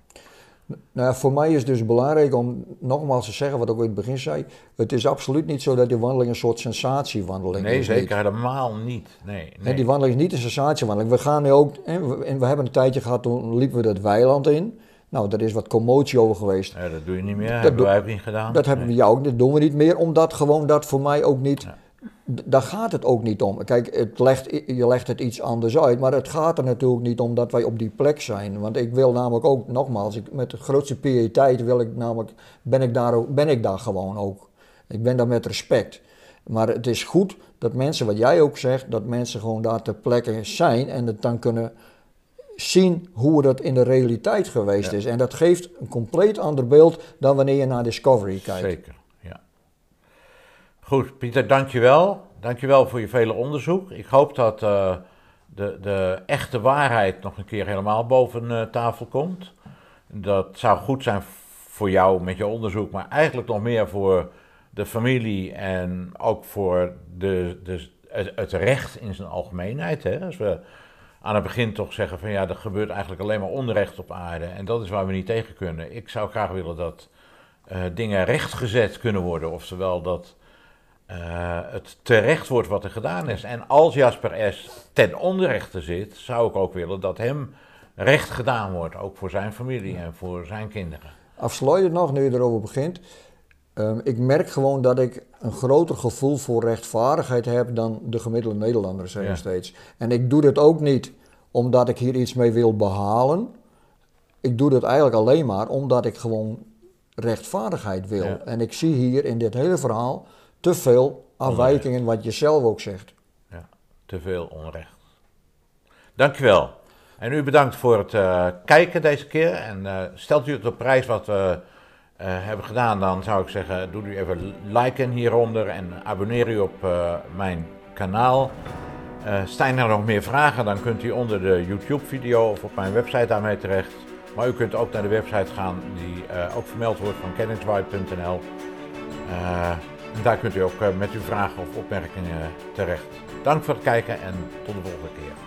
Nou, ja, voor mij is het dus belangrijk om nogmaals te zeggen wat ik in het begin zei. Het is absoluut niet zo dat die wandeling een soort sensatiewandeling Nee, is. zeker helemaal niet. Nee, nee. die wandeling is niet een sensatiewandeling. We gaan nu ook, hè, we, en we hebben een tijdje gehad, toen liepen we dat weiland in. Nou, daar is wat commotie over geweest. Ja, dat doe je niet meer. Dat hebben wij ook niet gedaan. Dat hebben we Nee. jou ook, dat doen we niet meer, omdat gewoon dat voor mij ook niet, Ja. Daar gaat het ook niet om. Kijk, het legt, je legt het iets anders uit, maar het gaat er natuurlijk niet om dat wij op die plek zijn. Want ik wil namelijk ook, nogmaals, ik, met de grootste piëteit wil ik namelijk, ben ik, daar, ook- ben ik daar gewoon ook. Ik ben daar met respect. Maar het is goed dat mensen, wat jij ook zegt, dat mensen gewoon daar ter plekke zijn en het dan kunnen zien hoe dat in de realiteit geweest Ja. is. En dat geeft een compleet ander beeld dan wanneer je naar Discovery kijkt. Zeker. Goed, Pieter, dankjewel. Dankjewel voor je vele onderzoek. Ik hoop dat eh, de, de echte waarheid nog een keer helemaal boven eh, tafel komt. Dat zou goed zijn voor jou met je onderzoek, maar eigenlijk nog meer voor de familie en ook voor de, de, het, recht in zijn algemeenheid. Hè? Als we aan het begin toch zeggen van ja, er gebeurt eigenlijk alleen maar onrecht op aarde en dat is waar we niet tegen kunnen. Ik zou graag willen dat eh, dingen rechtgezet kunnen worden, oftewel dat eh, het terecht wordt wat er gedaan is. En als Jasper S. ten onrechte zit, zou ik ook willen dat hem recht gedaan wordt, ook voor zijn familie en voor zijn kinderen. Afsluitend nog, nu je erover begint. Ehm, ik merk gewoon dat ik een groter gevoel voor rechtvaardigheid heb dan de gemiddelde Nederlander, Ja. ik steeds. En ik doe dit ook niet omdat ik hier iets mee wil behalen. Ik doe dat eigenlijk alleen maar omdat ik gewoon rechtvaardigheid wil. Ja. En ik zie hier in dit hele verhaal te veel afwijkingen, wat je zelf ook zegt. Ja, te veel onrecht. Dankjewel. En u bedankt voor het eh, kijken deze keer. En eh, stelt u het op prijs wat we eh, hebben gedaan, dan zou ik zeggen, doe u even liken hieronder en abonneer u op mijn kanaal. Zijn er nog meer vragen, dan kunt u onder de YouTube-video of op mijn website daarmee terecht. Maar u kunt ook naar de website gaan die ook vermeld wordt van kenningswide.nl. Eh, en daar kunt u ook eh, met uw vragen of opmerkingen terecht. Dank voor het kijken en tot de volgende keer.